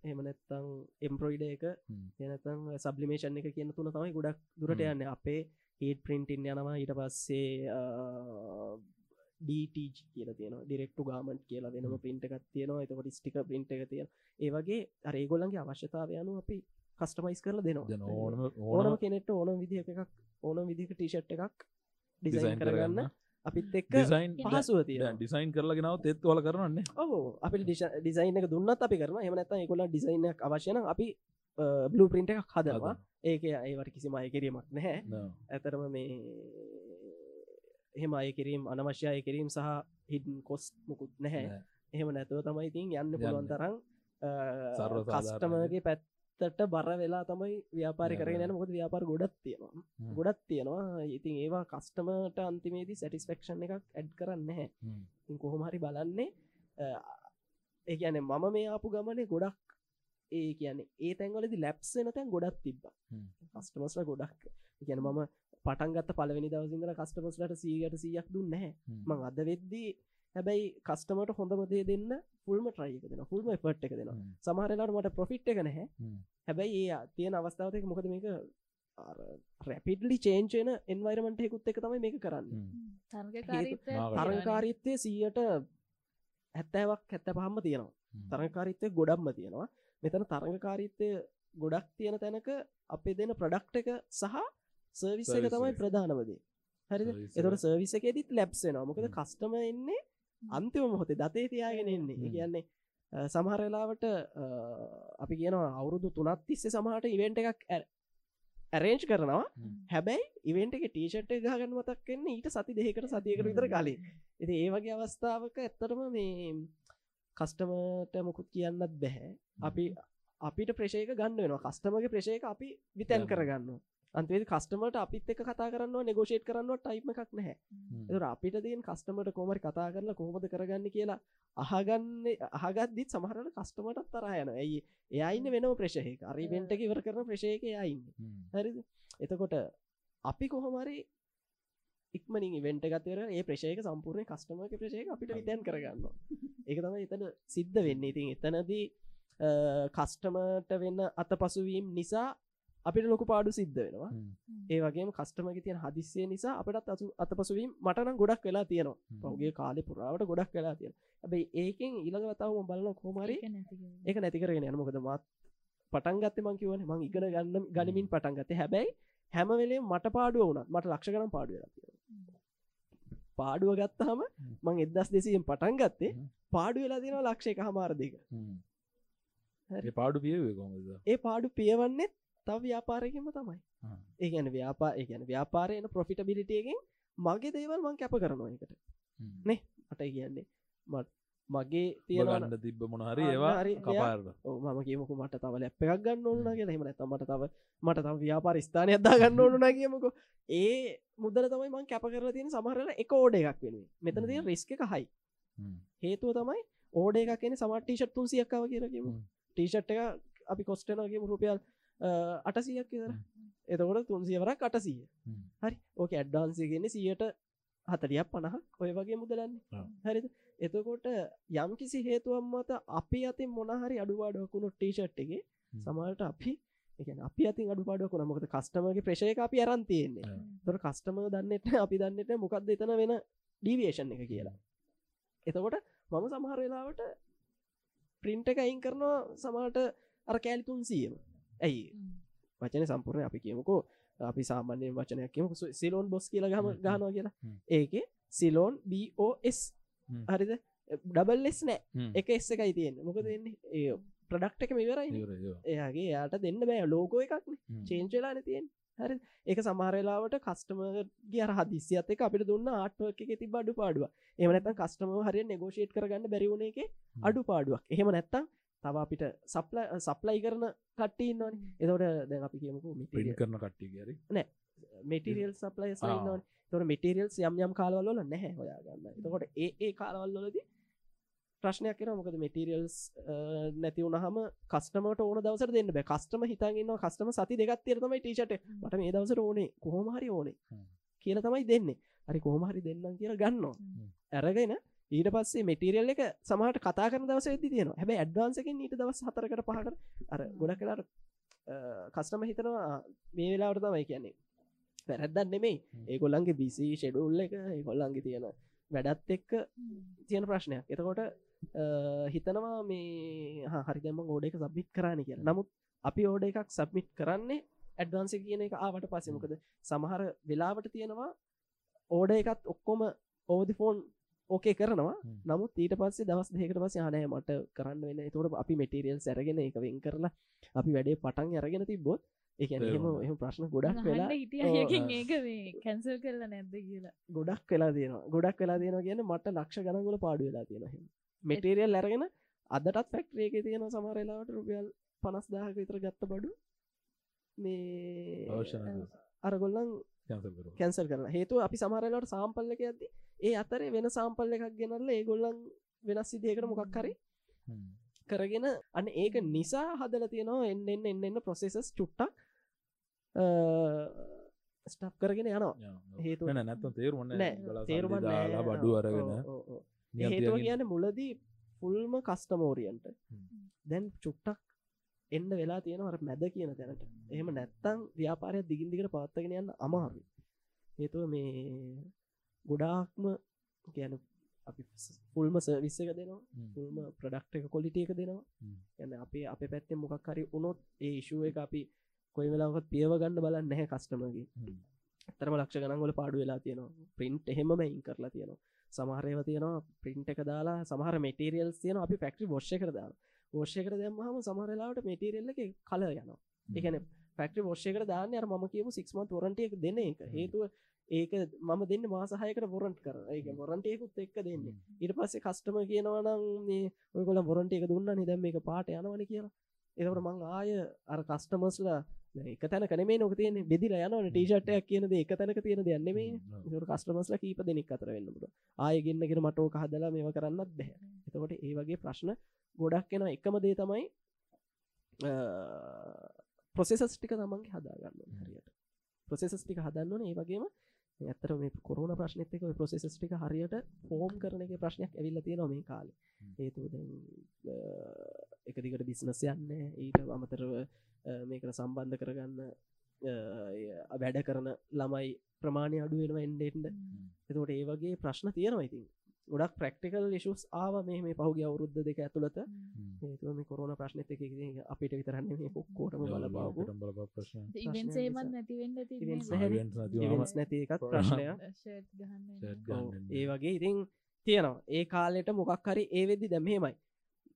එමනැත්තං එම්ප්‍රොයිඩ එක. එනතං සබ්ලිමේෂන් එක කියන තුන තමයි ගොඩක් දුරට. යන්න අපේ හීට ප්‍රින්ටින් යනවා ඊට පස්සේ ඩීටජ කියල තියෙන ඩිරෙක්ටු ගාමන්ට් කියලා වෙනම. පින්ට එකක් තියෙනවා. එතකොට ස්ටික පින්ට එක තියෙන ඒවගේ අරේගොල්ලන්ගේ අවශ්‍යතාව යනු අපි කස්ටමයිස් කරල දෙනවා. දැන් ඕනම කෙනෙට ඕන විදිහ එකක් ඕන විදික ටිෂට් එකක් ඩිසයින් කරගන්න. අපිත් එක්ක ඩිසයින් පහසුව ඩිසයින් කරලා ගෙනාව තෙත් වල කරන්නේ ඔහු අපි ඩිසයින් එක දුන්නත් අපි කරන එමනැත එකොල ඩිසයින්ක් අවශ්‍යන අපි බ්ලු ප්‍රින්ට එකක් හදවා ඒක ඒවට කිසිම අය කිරීමක් නැහැ ඇතරම මේ එහෙම අය කිරීම් අනවශ්‍ය අය කිරීම සහ හිඩන් කොස් මුකුත් නැහැ. එහෙම නැතුව තමයි ඉතින් යන්න පුළුවන්. තරම් කස්ටමගේ පැත්තට බර වෙලා තමයි ව්‍යාපාරි කරගෙන. යන මොකද ව්‍යාපාර ගොඩත් තියෙනවා. ගොඩත් තියෙනවා ඉතින් ඒවා කස්ටමට අන්තිමේදී සැටිස්පෙක්ෂන් එකක් ඇඩ් කරන්න හැ. ඉතින් කොහොමහරි බලන්නේ ඒ කියන මම මේ ආපු ගමනේ ගොඩක් ඒ කියන්නේ ඒ තැන්වලදි ලැප්ස් වෙන තැන් ගොඩක් තිබ්බ. කස්ටමස්ල ගොඩක් කියන මම පටන්ගත් පලවෙනි දවසිදර කස්ටමස්ලට සීගට සීයක් දුන්න. මං අද වෙද්දී හැබැයි කස්ටමට හොඳමදේ දෙන්න ෆුල්ම ට්‍රයික දෙන ෆුල්ම පට් එක දෙෙන. සමහරලාට මට ප්‍රොෆිට් එක නැහැ. හැබැයි ඒ තියෙන අවස්ථාවතක මොකද මේක රැපිඩලි චේන්චන එන්වයිරමට හෙකුත් එක තමයි මේක කරන්න. තරංකාරීත්වය සීයට හැත්තෑවක් හැත්ත පහම්ම තියෙනවා හ්ම්. තරංකාරීත්වය ගොඩක්ම තියෙනවා මෙතන තරඟකාරීත්වය ගොඩක් තියෙන තැනක අපේ දෙන ප්‍රඩක්් එක සහ සර්විස් එක තමයි. ප්‍රධානවදේ හරිද Service එතොට. සර්විස එකෙදිත් ලැබ්සෙනවා මොකද හ්ම්. කස්ටම එන්නේ අන්තිම මොහොතේ දතේ තියාගෙන එන්නේ. කියන්නේ අ, සමහර වෙලාවට අ, අපි කියනවා අවුරුදු තුනත් තිස්සේ සමහට ඉවෙන්ට එකක් ඇරේන්ජ් කරනවා. හැබැයි ඉවෙන්ට එක ටීෂට් ගහගන්න මතක් වෙන්නේ ඊට සති දෙකට සතියකට විතර. කලින් ඉති ඒ වගේ අවස්ථාවක ඇත්තටම මේ කස්ටමට මොකුත් කියන්නත් බැහැ අපි අපිට ප්‍රශයක ගන්න වෙනවා කස්ටමගේ ප්‍රශයක අපි විතැන් ගන්න. කරගන්න අන්තිේ කස්ටමට අපිත් එක කතා කරන්න නෙගෝෂේට් කරන්න ටයිම එකක් නැහැ. එතුර අපිට දීන් කස්ටමට කෝමරි කතා කරලා කොහොමද කරගන්න කියලා අහගන්න අහගත්දිත් සමහරට කස්ටමටත් තරහයන ඇයි එයයින්න වෙනම ප්‍රශයක අරිබෙන්ට ඉවර කරන ප්‍රශයක යයින්න හරිද? එතකොට අපි කොහොමරි ඉක්මනින් ඉවෙන්ට ගතර ඒ ප්‍රශයක සම්පූර්ණය කස්ටමක ප්‍රශයක අපිට විතැන් කරගන්න ඒක තම එතන සිද්ධ වෙන්න. ඉතින් එතනදී කස්ටමට වෙන්න අත පසුවීම් නිසා අපිට ලොකු පාඩු සිද්ධ වෙනවා. ඒ වගේ කස්ටමක තියන හදිස්සේ නිසා අපටත් අත පසුවීම් මටනම් ගොඩක් වෙලා තියෙනවා. පහුගේ කාලෙ පුරාවට ගොඩක් වෙලා තියෙන ඇබයි ඒකෙන් ඉළඟ වතාවම බලන කෝමරි ඒක නැතිකරගෙන යන මොකද මත් පටන් ගත්ත මං ඉගෙන ගන්න ගනිමින් පටන් ගත හැබැයි හැමවෙලේ මට පාඩුව වුණත් මට ලක්ෂ කරම් පාඩුව පාඩුව ගත්තහම මං එදස් දෙසියෙන් පටන් ගත්තේ පාඩු වෙලා දෙෙන ලක්ෂය එක හමාරදික පාඩු පියවේ කොමද ඒ පාඩු පියවන්නේ තව ව්‍යාපාරයකම තමයි. ඒගැන ව්‍යාපා ඒගැන ව්‍යාපාරයන ප්‍රොෆිට බිලිටියගෙන් මගේ දේවල් මං කැප කරනවා එකට නේ? මට කියන්නේ මත් මගේ තියගන්න තිබ්බ මොනහරි ඒවා හරි කපාරද මම කියමක මට තව ලැප් එකක් ගන්න ඕන කියලා. හෙම නැත මට තව මට තම ව්‍යාපාර ස්ථානය අදා ගන්න ඕන කියමක. ඒ මුදල තමයි මං කැප කරලා තියෙන සමහරල එක ඕඩ එකක් වෙන මෙතන තියෙන රිස්ක හයි හේතුව තමයි ඕඩ එකක් කියෙන සමට ටීෂට් තුන් සියක්කාව කියලකීම ටීෂට් එක අපි කොස්ටනගේ රුපියල් අටසියක් කියර එතකොට තුන්සියවරක් අටසීය. හරි. ඕක ඇඩ්ඩාන්සිගෙන සියට හතරියක් පණහක්. ඔය වගේ මුදලන්න. හරිද? එතකොට යම් කිසි හේතුවම් මත අපි අතින් මොනහරි අඩුවාඩුවකුණු ටීෂට්ගේ සමල්ට අපි එක අපි අති අඩුපාඩුව කොන මොකද කස්ටමගේ ප්‍රශයක අපි අරන්තියෙන්නේ තොර කස්ටම දන්නෙට අපි දන්නෙට මොකක්ද එතන වෙන ඩීවේෂන් එක කියලා. එතකොට මම සමහර වෙලාවට ප්‍රින්ට එක අයින් කරනවා සමට අර කෑලිතුන් සියම ඇයි? වචන සම්පූර්ණය අපි කියමුකෝ අපි සාමාන්‍ය වචනයක් කියමු සිලෝන් බොස් කියල ගම ගනවා කියලා. ඒක සිලෝන් බෝස් හරිද? ඩබල්ලෙස් නෑ. එක එස්ස එකයි තියෙන මොක දෙන්නේ ඒ ප්‍රඩක්් එක මෙවරයි එයාගේ යාට දෙන්න බෑ. ලෝකෝ එකක්න චේන්චලාන තියෙන් හරි ඒක සමහරලාවට කස්ටමගේ අර හදිසියත් එක අපිට දුන්න ආට්ුවක් එක ති බඩු පාඩුව එමනත කස්ටම හරිය නෙගෝෂේට් කරගන්න බැරිවුණ එක අඩු පාඩුවක් එහෙම නැත්තම් තව අපිට සප්ල සප්ලයි කරන කට්ටන්නවන එතොට දැන් අපි කියමුකු පිටි කරන කට්ටි ගැරි මෙටිරියල් සප්ලයි සයින්න තොර මෙටිරියල්ස් යම් යම් කාලවල්ල නැහැ හොයාගන්න. එතකොට ඒ ඒ කාලවල්ලොලද ප්‍රශ්නයක් කෙන මොකද මෙටිරියල්ස් නැති වුණහම කස්ටමට ඕන දවසර දෙන්න බෑ. කස්ටම හිතන්න කස්ටම සති දෙගත් තිරතම ටිචට මට මේ දවසර ඕනේ. කොහොමහරි ඕනේ කියල තමයි දෙන්නේ. හරි කොහොමහරි දෙන්නම් කියලා ගන්නවා. ඇරගෙන ඊට පස්සේ මෙටිරියල් එක සමහට කතා කරන දවස ඇති තියෙන හැබැ ඇඩ්වාන්සකින් ඊට දවස් හතරකට පහකට අර ගොඩ කලාට කස්ටම හිතනවා මේ වෙලාවට තමයි කියන්නේ. පැරැද්දන් නෙමෙයි. ඒගොල්ලන්ගේ බිසි ෂෙඩුල්ල එක ඒගොල්ලන්ගේ තියෙන වැඩත් එක්ක තියෙන ප්‍රශ්නයක්. එතකොට හිතනවා මේ හරි දෙම ගෝඩ එක සබ්මිට් කරන්න කිය නමුත් අපි ඕඩ එකක් සබ්මිට් කරන්නේ ඇඩ්වාන්ස කියන එක ආවට පස්සෙමකද සමහර වෙලාවට තියෙනවා ඕඩ එකත් ඔක්කොම ඕදි ෆෝන් ඕකේ කරනවා. නමුත් ඊට පස්සේ දවස් දෙකට පස්ස යනය මට කරන්න වෙන තොට අපි මෙටරියල් සැරගෙන එක වෙන් කරලා අපි වැඩේ පටන් අරගෙන තිබොත් එක එහෙම එහම ප්‍රශ්න ගොඩක් වෙලා ඒක කැන්සල් කරලා නැද්ද කියලා. ගොඩක් වෙලා තියෙනවා. ගොඩක් වෙලා තියෙන කියන මට ලක්ෂ ගනගල පාඩු වෙලා තියෙන මෙටේරියල් අරගෙන අදටත් ෆැක්ට්‍රේක තියෙන සමරලාවට රුපියල් පනස් දාහක විතර ගත්ත බඩු. මේ අරගොල්ලන් කැන්සල් කරන හේතු අපි සමරලට සාම්පල්ලක ඇද ඒ අතරේ වෙන සාම්පල්ල එකක් ගෙනල්ල ඒ ගොල්ලන් වෙනස් සිදියකට මොකක් කරි කරගෙන අන්න ඒක නිසා හදල තියෙනවා එන්න එන්න එන්න එන්න ප්‍රොසෙසස් චුට්ටක් ස්ටප් කරගෙන යනවා. හේතු නැත්ත තේරුම තේරුම බඩු අරගෙන හේතුව කියන මුලදී ෆුල්ම කස්ටමෝරියන්ට දැන් චුට්ටක් එන්න වෙලා තියෙනවර මැද කියන තැනට. එහෙම නැත්තං ව්‍යාපාරය දිගින් දිකට පවත්තගෙන යන්න අමාරු හේතුව මේ ගොඩාක්ම කියන අපි ෆුල්ම සර්විස්ස එක දෙනවා ෆුල්ම ප්‍රඩක්් එක කොලිට එක දෙනවා. යන්න අපේ අප පැත්තේ මොකක් හරි උනොත් ඒ ඉශුව එක අපි කොයි වෙලාවත් පියව ගන්න බලන්න නැහැ කස්ටමගේ තරම ලක්ෂ ගනන්ගොල පාඩු වෙලා තියෙනවා. ප්‍රින්ට් එහෙම මයින් කරලා තියෙනවා. සමහරයව තියෙනවා ප්‍රින්ට් එක දාලා සමහර මෙටරියල් තියෙන අපි ෆෙක්ට්‍රි බොෂ්ය කර දාලා ෝෂයකට දැම්මහම සමහරලාට මෙටරිල්ල එක කල යනවා. එකන ෆක්ටි ෝෂයකට දාන්න අර ම කියමු සික්ම ොරන්ටියක දෙන එක. හේතුව ඒක මම දෙන්න මාසහයකට බොරන්ට කර ඒක බොරන්ටයකුත් එක්ක දෙන්න. ඉට පස්සේ කස්ටම කියනවනම් ඔයකොල බොරන්ට එක දුන්න නිදැම් එක පාට යනවන කියලා. එතකට මං ආය අර කස්ටමස්ලා එක තැන කනේ නොක තියෙන බෙදිල යන ටීෂට්යක් කියනද එක තැනක තියෙන දෙන්න මේ කස්ටමස්ල කීප දෙනෙක් අතර වෙන්නට ආයගෙන්න්නගෙන මටෝ හදලා මේව කරන්නත් බැහැ. එතකොට ඒ වගේ ප්‍රශ්න ගොඩක් එෙන එකම දේ තමයි ප්‍රොසෙසස් ටික තමන්ගේ හදාගන්න හරියට. ප්‍රොසෙසස් ටික හදන්නන ඒ වගේම ඇතර මේ කොරුණ ප්‍රශ්නත එක ප්‍රොසෙසස් ටික හරියට ෆෝම් කරන එක ප්‍රශ්නයක් ඇවිල්ල තියෙන මේ කාල. ඒතු එක දිගට බිස්නස් යන්න ඊට අමතරව මේකට සම්බන්ධ කරගන්න වැඩ කරන ළමයි ප්‍රමාණය අඩුවෙනවා එන්ඩෙන්ඩ එතකොට ඒ වගේ ප්‍රශ්න තියෙනවා ඉතින් ගොඩක් ප්‍රක්ටිකල් ිශස් ආව මේ මේ පහුගේ අවුරුද්ධ දෙක ඇතුළත. ඒතුව මේ කොරුණ ප්‍රශ්නත එක අපිට විතරන්න මේ පොක්කෝටම බල බාපු ඉවෙන්සේමත් නැතිවෙන්න ඉවෙන්ස් නැති එකත් ප්‍රශ්නය ඒ වගේ ඉතින් තියෙනවා. ඒ කාලෙට මොකක් හරි ඒ වෙදදි දැමහෙමයි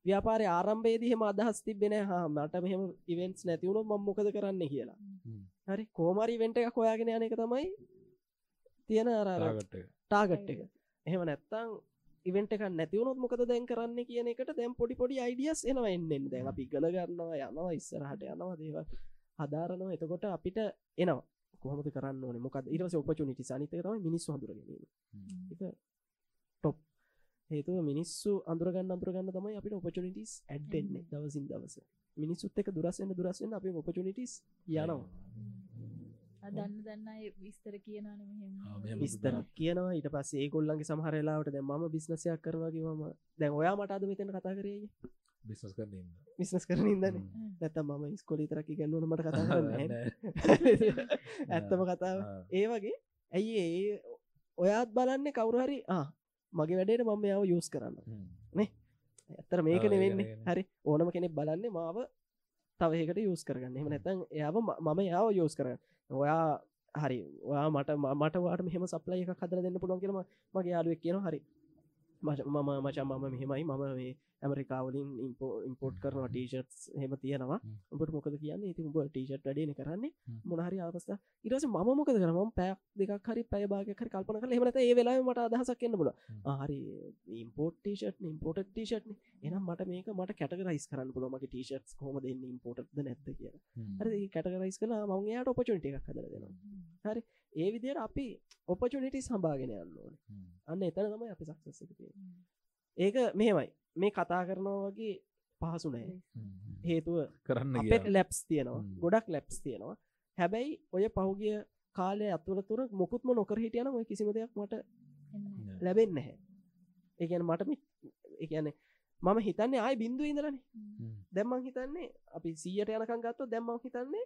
ව්‍යාපාරය ආරම්භේදී හෙම අදහස් තිබෙන හා මට මෙහම ඉවෙන්ස් නැතිවුණු ම මොකද කරන්න කියලා. හරි කෝමරි වෙන්ට එක කොයාගෙන යන එක තමයි තියෙන අරගට ටාගට් එක එහෙම නැත්තං ඉවෙන්ට එක නැතිවුණොත් මොකද දැන් කරන්න කියන එකට දැම් පොඩි පොඩි අයිඩියස් එනවා එන්නෙන් දැන් අපි ගල ගන්නවා යනවා ඉස්සරහට යනවා දේව හදාරනවා. එතකොට අපිට එනවා. කොහොමද කරන්න ඕන? මොකද ඉරස ඔපචුනිටි සනිතකරම මිනිස් හඳුරගැනීම ටොප් හේතුව මිනිස්සු අඳුරගන්න අඳුරගන්න තමයි අපිට ඔපචුනිටිස් ඇඩ්ඩෙන්නේ දවසින් දවස. මිනිස්සුත් එක දුරස්සන්න දුරස්සන්න අපි ඔපචුනිටිස් යනවා දන්න දන්න විස්තර කියනන විස්තර කියනවා. ඊට පස් ඒගොල්ලන්ගේ සමහරලාට දැ ම බිස්නසයක් කරවාගේම දැන් ඔයා මට අද මෙතන කතා කරේ බිස්නස් කරන්න විස්නස් කරන ඉදන නැත ම ස්කොලි තරකි ගැන්නුවන මට කතා කරන්න ඇත්තම කතාව. ඒ වගේ ඇයි ඒ ඔයාත් බලන්න කවුරහරි මගේ වැඩේට මම යාව යස් කරන්න. නේ? ඇත්තර මේකන වෙන්න හරි. ඕනම කෙනෙක් බලන්නේ මාව තවහකට යස් කරගන්න. එම නැතන් එයාව මම යාව යෝස් කරන්න ඔයා හරි ඔයා මට මට වාට මෙහම සප්ලයි එක කදර දෙන්න පුළුවන් කියම මගේ යාලුවක් කියන හරි. මම මචා මම මෙහෙමයි. මම මේ ඇමරිකාවලින් ඉම්පෝ ඉම්පෝට් කරන ටීෂට් හෙම තියෙනවා. උඹට මොකද කියන්න? ඉති උඹ ටීෂට් වැඩන කරන්නේ. මොනහරි අවස්ථ. ඉරස ම මොකද කරම පැක් දෙක් හරි පැයබාග හරි කල්පන කල එමට ඒ වෙලා මට අදහසක් කියන්න බල හරි. ඉම්පෝට් ටීෂට් ඉම්පෝට ටීෂට් එනම් මට මේක මට කැටගරයිස් කරන්න පුල මගේ ටීෂට් හොම දෙන්න ඉම්පෝට්ද නැද්ද කියලා. හරි කැටගරයිස් කලා මංයාට ඔපචුනිට එකක් හදර දෙනවා. හරි ඒ විදියට අපි ඔපචුනිටි සම්භාගෙන යන්න ඕන. අන්න එතන තමයි අපි සක්සස්සක ඒක මෙහෙමයි. මේ කතා කරනවා වගේ පහසු නෑ. හේතුව කරන්න අපට ලැප්ස් තියෙනවා. ගොඩක් ලැප්ස් තියෙනවා. හැබැයි ඔය පහුගිය කාලය අතුරතුර මොකුත්ම නොකර හිටියන ඔය කිසිම දෙයක් මට ලැබෙන් නැහැ. ඒගැන මට එකන මම හිතන්නේ ආය බින්දු ඉඳරනේ දැම්මං හිතන්නේ අපි සීයට යනකං ගත්ත දැම්මං හිතන්නේ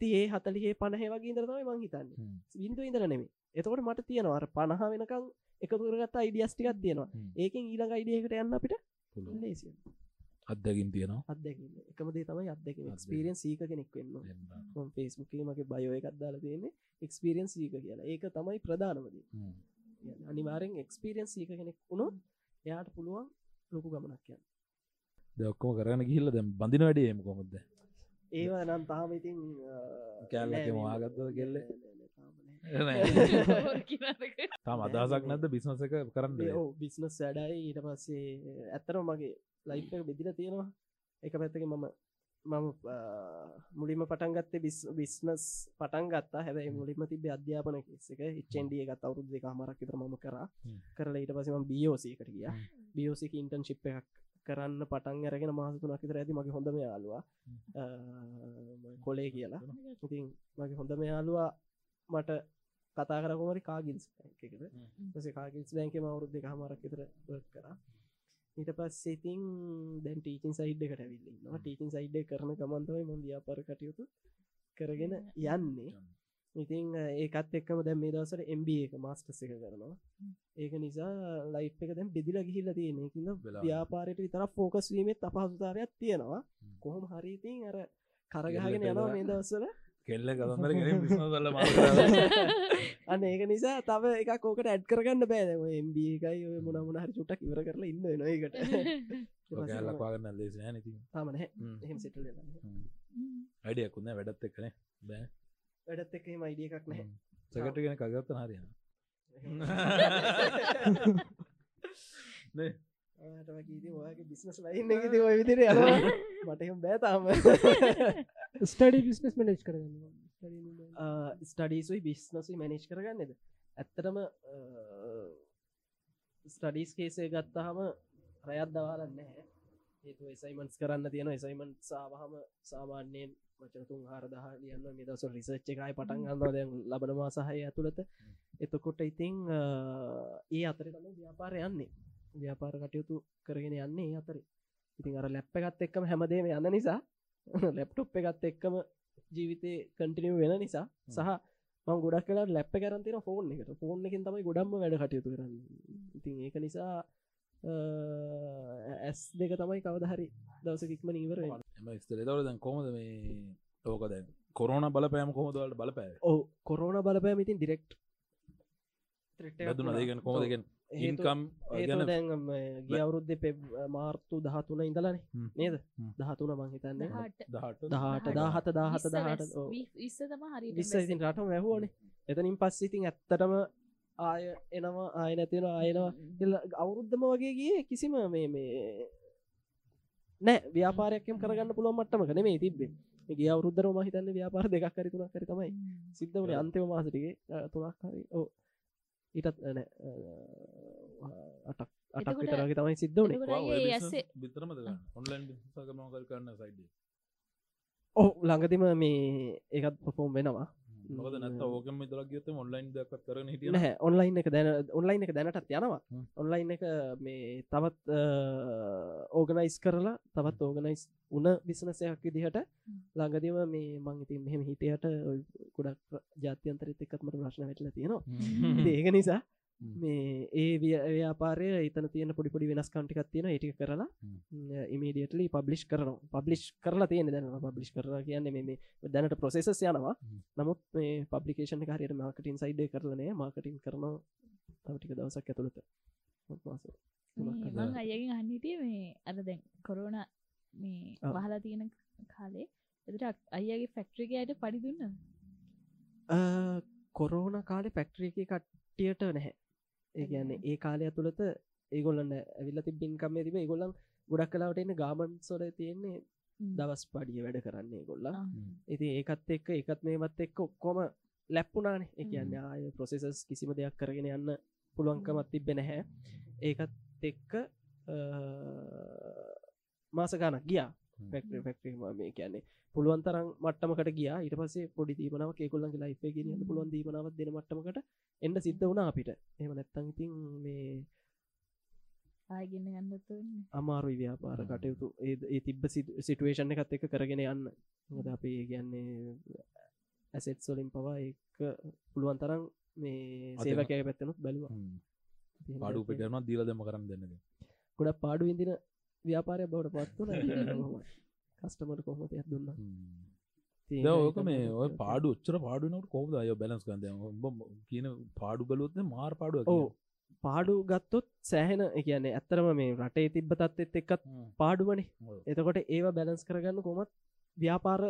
තියේ හතලිගේ පණහ වගේ ඉදරතම මං හිතන්න. බින්දු ඉඳර නෙමේ එතකොට මට තියෙනවාර පණහ වෙනකං එකතුරගත් අයිඩියස්ටිකක් තියෙනවා. ඒකෙන් ඊළඟ අයිඩියකට යන්න අපිට ලේසිය අත්දකින් තියෙනවා. අත්දැකින්න එකම දේ තමයි අත්දැකින එක්ස්පිරියන් සීක කෙනෙක් වෙන්න ෆේස්බුකේ මගේ බයෝ එකක් දාලා තියෙන්නේ එක්ස්පිරියන් සීක කියලා. ඒක තමයි ප්‍රධානමදී අනිවාරෙන් එක්ස්පිරියන් සීක කෙනෙක් වුණොත් එයාට පුළුවන් ලොකු ගමනක් යන්න. දක්කම කරන්න ගිහිල්ල දැම් බඳින වැඩේම කොමද ඒවා නම් තාම ඉතින් කෑල්ලක වාගත්තද කෙල්ල? තාම අදහසක් නැද බිස්නස එක කරන්න? බිස්නස් වැඩයි. ඊට පස්සේ ඇත්තර මගේ ලයිෆ බෙදිල තියෙනවා. එක පැත්තක මම මම මුලිම පටන්ගත්තේ බිස් බිස්නස් පටන් ගත්තා. හැබයි මුලින්ම තිබේ අධ්‍යාපන එක. එච්චෙන්ඩිය ගත් අවුරුදු දෙක මරක් විතර ම කර. කරලා ඊට පසම බියෝසයකට කිය බියෝසික ඉන්ටන් ශිප් එකක් කරන්න පටන් අරගෙන මාසතුනක් විතර ඇති මගේ හොඳම යාලවා කොලේ කියලා. ඉතින් මගේ හොඳම යාලවා මට කතා කරකොමරි කාගිල්ස් එකද පස කාගිල්ස් බැංක මවරුද් දෙක හමරක් විතර කර. ඊට පස් ඉතින් දැන් ටීචින් සයිඩ් එකට ඇවිල්ලන්න ටීචින් සයිඩ් කරන ගමන්තවයි ම ව්‍යාපර කටයුතු කරගෙන යන්නේ ඉතින් ඒකත් එක්කම දැම් මේ දවසට MB එක මාස්ටස් එක කරනවා. ඒක නිසා ලයි් එක දැම් බෙදිල ගිහිල්ල තියෙන කින්න ව්‍යාපාරයට විතර ෆෝකස් වීමත් අපහසුතාරයක් තියෙනවා. කොහොම හරිතින් අර කරගහගෙන යනවා මේ දවස්සල කෙල්ල කතන්දර ල අන්න ඒක නිසා තව එක කෝකට ඇඩ් කරගන්න බෑදම MB එකයි ඔය මොන මොන හරි චුට්ටක් ඉවර කරලා ඉන්න නොයකට ලක්වාගන්න ලේස නැති තමන එහෙම සිටල් අඩියකුන්න වැඩත් එක්කනේ බෑ වැඩත් එක එම අයිඩිය එකක් නැහැ. සකට ගෙන කගත්ත හරිය වගේ බිස්නස් ලයින්න ති ඔය විදිර යනවා. මටම බෑතාම ස්ටඩි බිස්නස් මනේජ් කරගන්න ස්ටඩීසුයි බිස්නසුයි මැනිච් කරගන්නද? ඇත්තටම ස්ටඩීස් කේසේ ගත්තාහම රයත් දවාලන්න ඒතු එසයිමන්ස් කරන්න තියෙන එසයිමන්් සාවහම සාමාන්‍යයෙන් වචනතුන් හරදහ ලියන්න මේ දස රිසච්ච එකයි පටන් ගන්නවා. දැන් ලබනවා සහය ඇතුළත. එතකොට ඉතිං ඒ අතර තම ව්‍යාපාර යන්නේ. ව්‍යාපාර කටයුතු කරගෙන යන්නේ අතර. ඉතින් අර ලැප්ප එකත් එක්කම හැමදේම යන්න නිසා ලැප්ටොප් එකත් එක්කම ජීවිතය කටිනිය වෙන නිසා සහ මං ගොඩක් කලා ලැප්ප කරන්තින ෆෝන් එකට. ෆෝන් එකින් තමයි ගොඩම්ම වැඩ කටයුතු කරන්න. ඉතින් ඒක නිසා ඇස් දෙක තමයි කවදහරි දවසකික්ම නීවර එම ස්තර තවල දැන් කොමද මේ ඕක දැන් කොරෝන බලපෑම කොමදවලට බලපෑ ඕ කොරෝන බලපෑම ඉතින් ඩිරෙක්් දුන දේගෙන කොමදගෙන් ඉන්කම් ඒතන දැන් ගිය අවුරුද්ධ පෙ මාර්තු දහතුන ඉඳලන. නේද. දහතුන මංහිතන්න දහට. දාහත දාහත දහට විස්ස තම හරි විස්ස ඉතින් රටම වැැහුවනේ. එතනින් පස්ස ඉතින් ඇත්තටම ආය එනවා ආය නැතිෙන ආයනවා අවුරුද්ධම වගේ ගිය කිසිම මේ මේ නෑ. ව්‍යාපාරයක්කම් කරගන්න පුළුවන් මට්ටම කන මේ තිබේ ගිය අවුරුද්ධර මහිතන්න ව්‍යාපාර දෙකක් කර තුනක් කර තමයි සිද්ධ වනේ අන්තිම මාසටිගේ තුනක් හරි. ඕ ඊටත් නැ අටක් අටක් එතකොට- විතරගේ තමයි සිද්ධ ඒ ඇස්සේ බිතරමද ඔන්ලයින් මකල් කරන්න? සයිඩ ඔහ ළඟදිම මේ ඒකත් පොෆෝම් වෙනවා මොකද නැත්ත ඕකම දරක් ගත ඔන්ලයින් දක් කරන හිටිය නැහැ ඔන්ලයින් එක දැන ඔන්ලයින් එක දැනටත් යනවා. ඔන්ලයින් එක මේ තවත් ඕගනයිස් කරලා තවත් ඕගනයිස් උන බිසනසයක් විදිහට ළඟදිම මේ මං ඉතින් මෙහෙම හිතයට ගොඩක් ජාත්‍යන්තරිත එකත්මට ප්‍රශ්න වැටල තියෙනවා. ඉතින් ඒක නිසා. මේ ඒ ව්‍ය- ව්‍යාපාරය එතන තියෙන පොඩිපොඩි වෙනස් කන්ටිකත් තියෙන ඒටික කරලා ඉමඩියටලි පබ්ලිෂ් කරනවා. පබ්ලිෂ් කරලා තියෙන දැන පබ්ලිෂ් කර කියන්නේ මේ මේ දැනට ප්‍රොසෙසස් යනවා. නමුත් මේ පබ්ලිකේෂන් කාරයට මාකටින් සයිඩ් කරලනෑ මාකටින් කරනවා තවටික දවසක් ඇතුළත. අයගෙන් අන්නිටිය මේ අර දැන් කොරෝන මේ. වහලා තියෙන කාලේ. එදට අයගේ ෆැක්ට්‍රිකයට පඩි දුන්න අ, කොරෝන කාලෙ පැක්ට්‍රිය එක කට්ටියට නැහැ ඒ කියන්නේ ඒ කාලය ඇතුළත ඒගොල්ලන්න ඇවිල්ල තිබින්කම්ම තිබ ඒගොල්ලන් ගොඩක් කලාවට එන්න ගාමන් සොල තියෙන්නේ දවස් පඩිය වැඩ කරන්නේ ගොල්ලා ඉති ඒකත් එක්ක එකත් මේමත් එක්ක ඔක්කොම ලැප්පුනානේ එක කියන්න ආය ප්‍රොසෙසස් කිසිම දෙයක් කරගෙන යන්න පුළුවන්කමත් තිබෙන හැ ඒකත් එක්ක මාස ගනක් ගියා පැක්ටරි පැක්ටරි මේ කියන්නේ. පුළුවන් තරම් මට්ටමකට ගියා. ඊට පස්සේ පොඩි දීමනාව කෙකුල්ලන්ගේ ලයිෆ් එකේ ගෙනියන්න පුළුවන් දීමනාවක් දෙන මට්ටමකට එන්න සිද්ධ වුණා අපිට. එහෙම නැත්තම් ඉතින් මේ ආයගෙන ගන්නතුන්න අමාරුයි ව්‍යාපාර. කටයුතු. ඒ තිබ්බ සිටුවේෂන් එකත් එක කරගෙන යන්න. මොකද අපි කියන්නේ ඇසෙට් වලින් පවා එක පුළුවන් තරම් මේ සේවකය පැත්තනුත් බැලවා. පාඩු පිටරම දීල දෙම කරන්න දෙන්නද ගොඩ පාඩු ඉදින ව්‍යාපාරය බවට පත්වන කස්ටමට කොහොමතයක් දුන්න? ඕක මේ ඔය පාඩු ච්චර පාඩුනට කොහද අය බැලස් ගන්ද කියන පාඩු බලොත්න මාර් පාඩුව ඕ පාඩු ගත්තොත් සෑහෙන කියන්නේ ඇත්තරම මේ රටේ තිබ්බ තත්ත් එක්කත් පාඩුවනේ. එතකොට ඒවා බැලන්ස් කරගන්න කොමත් ව්‍යාපාර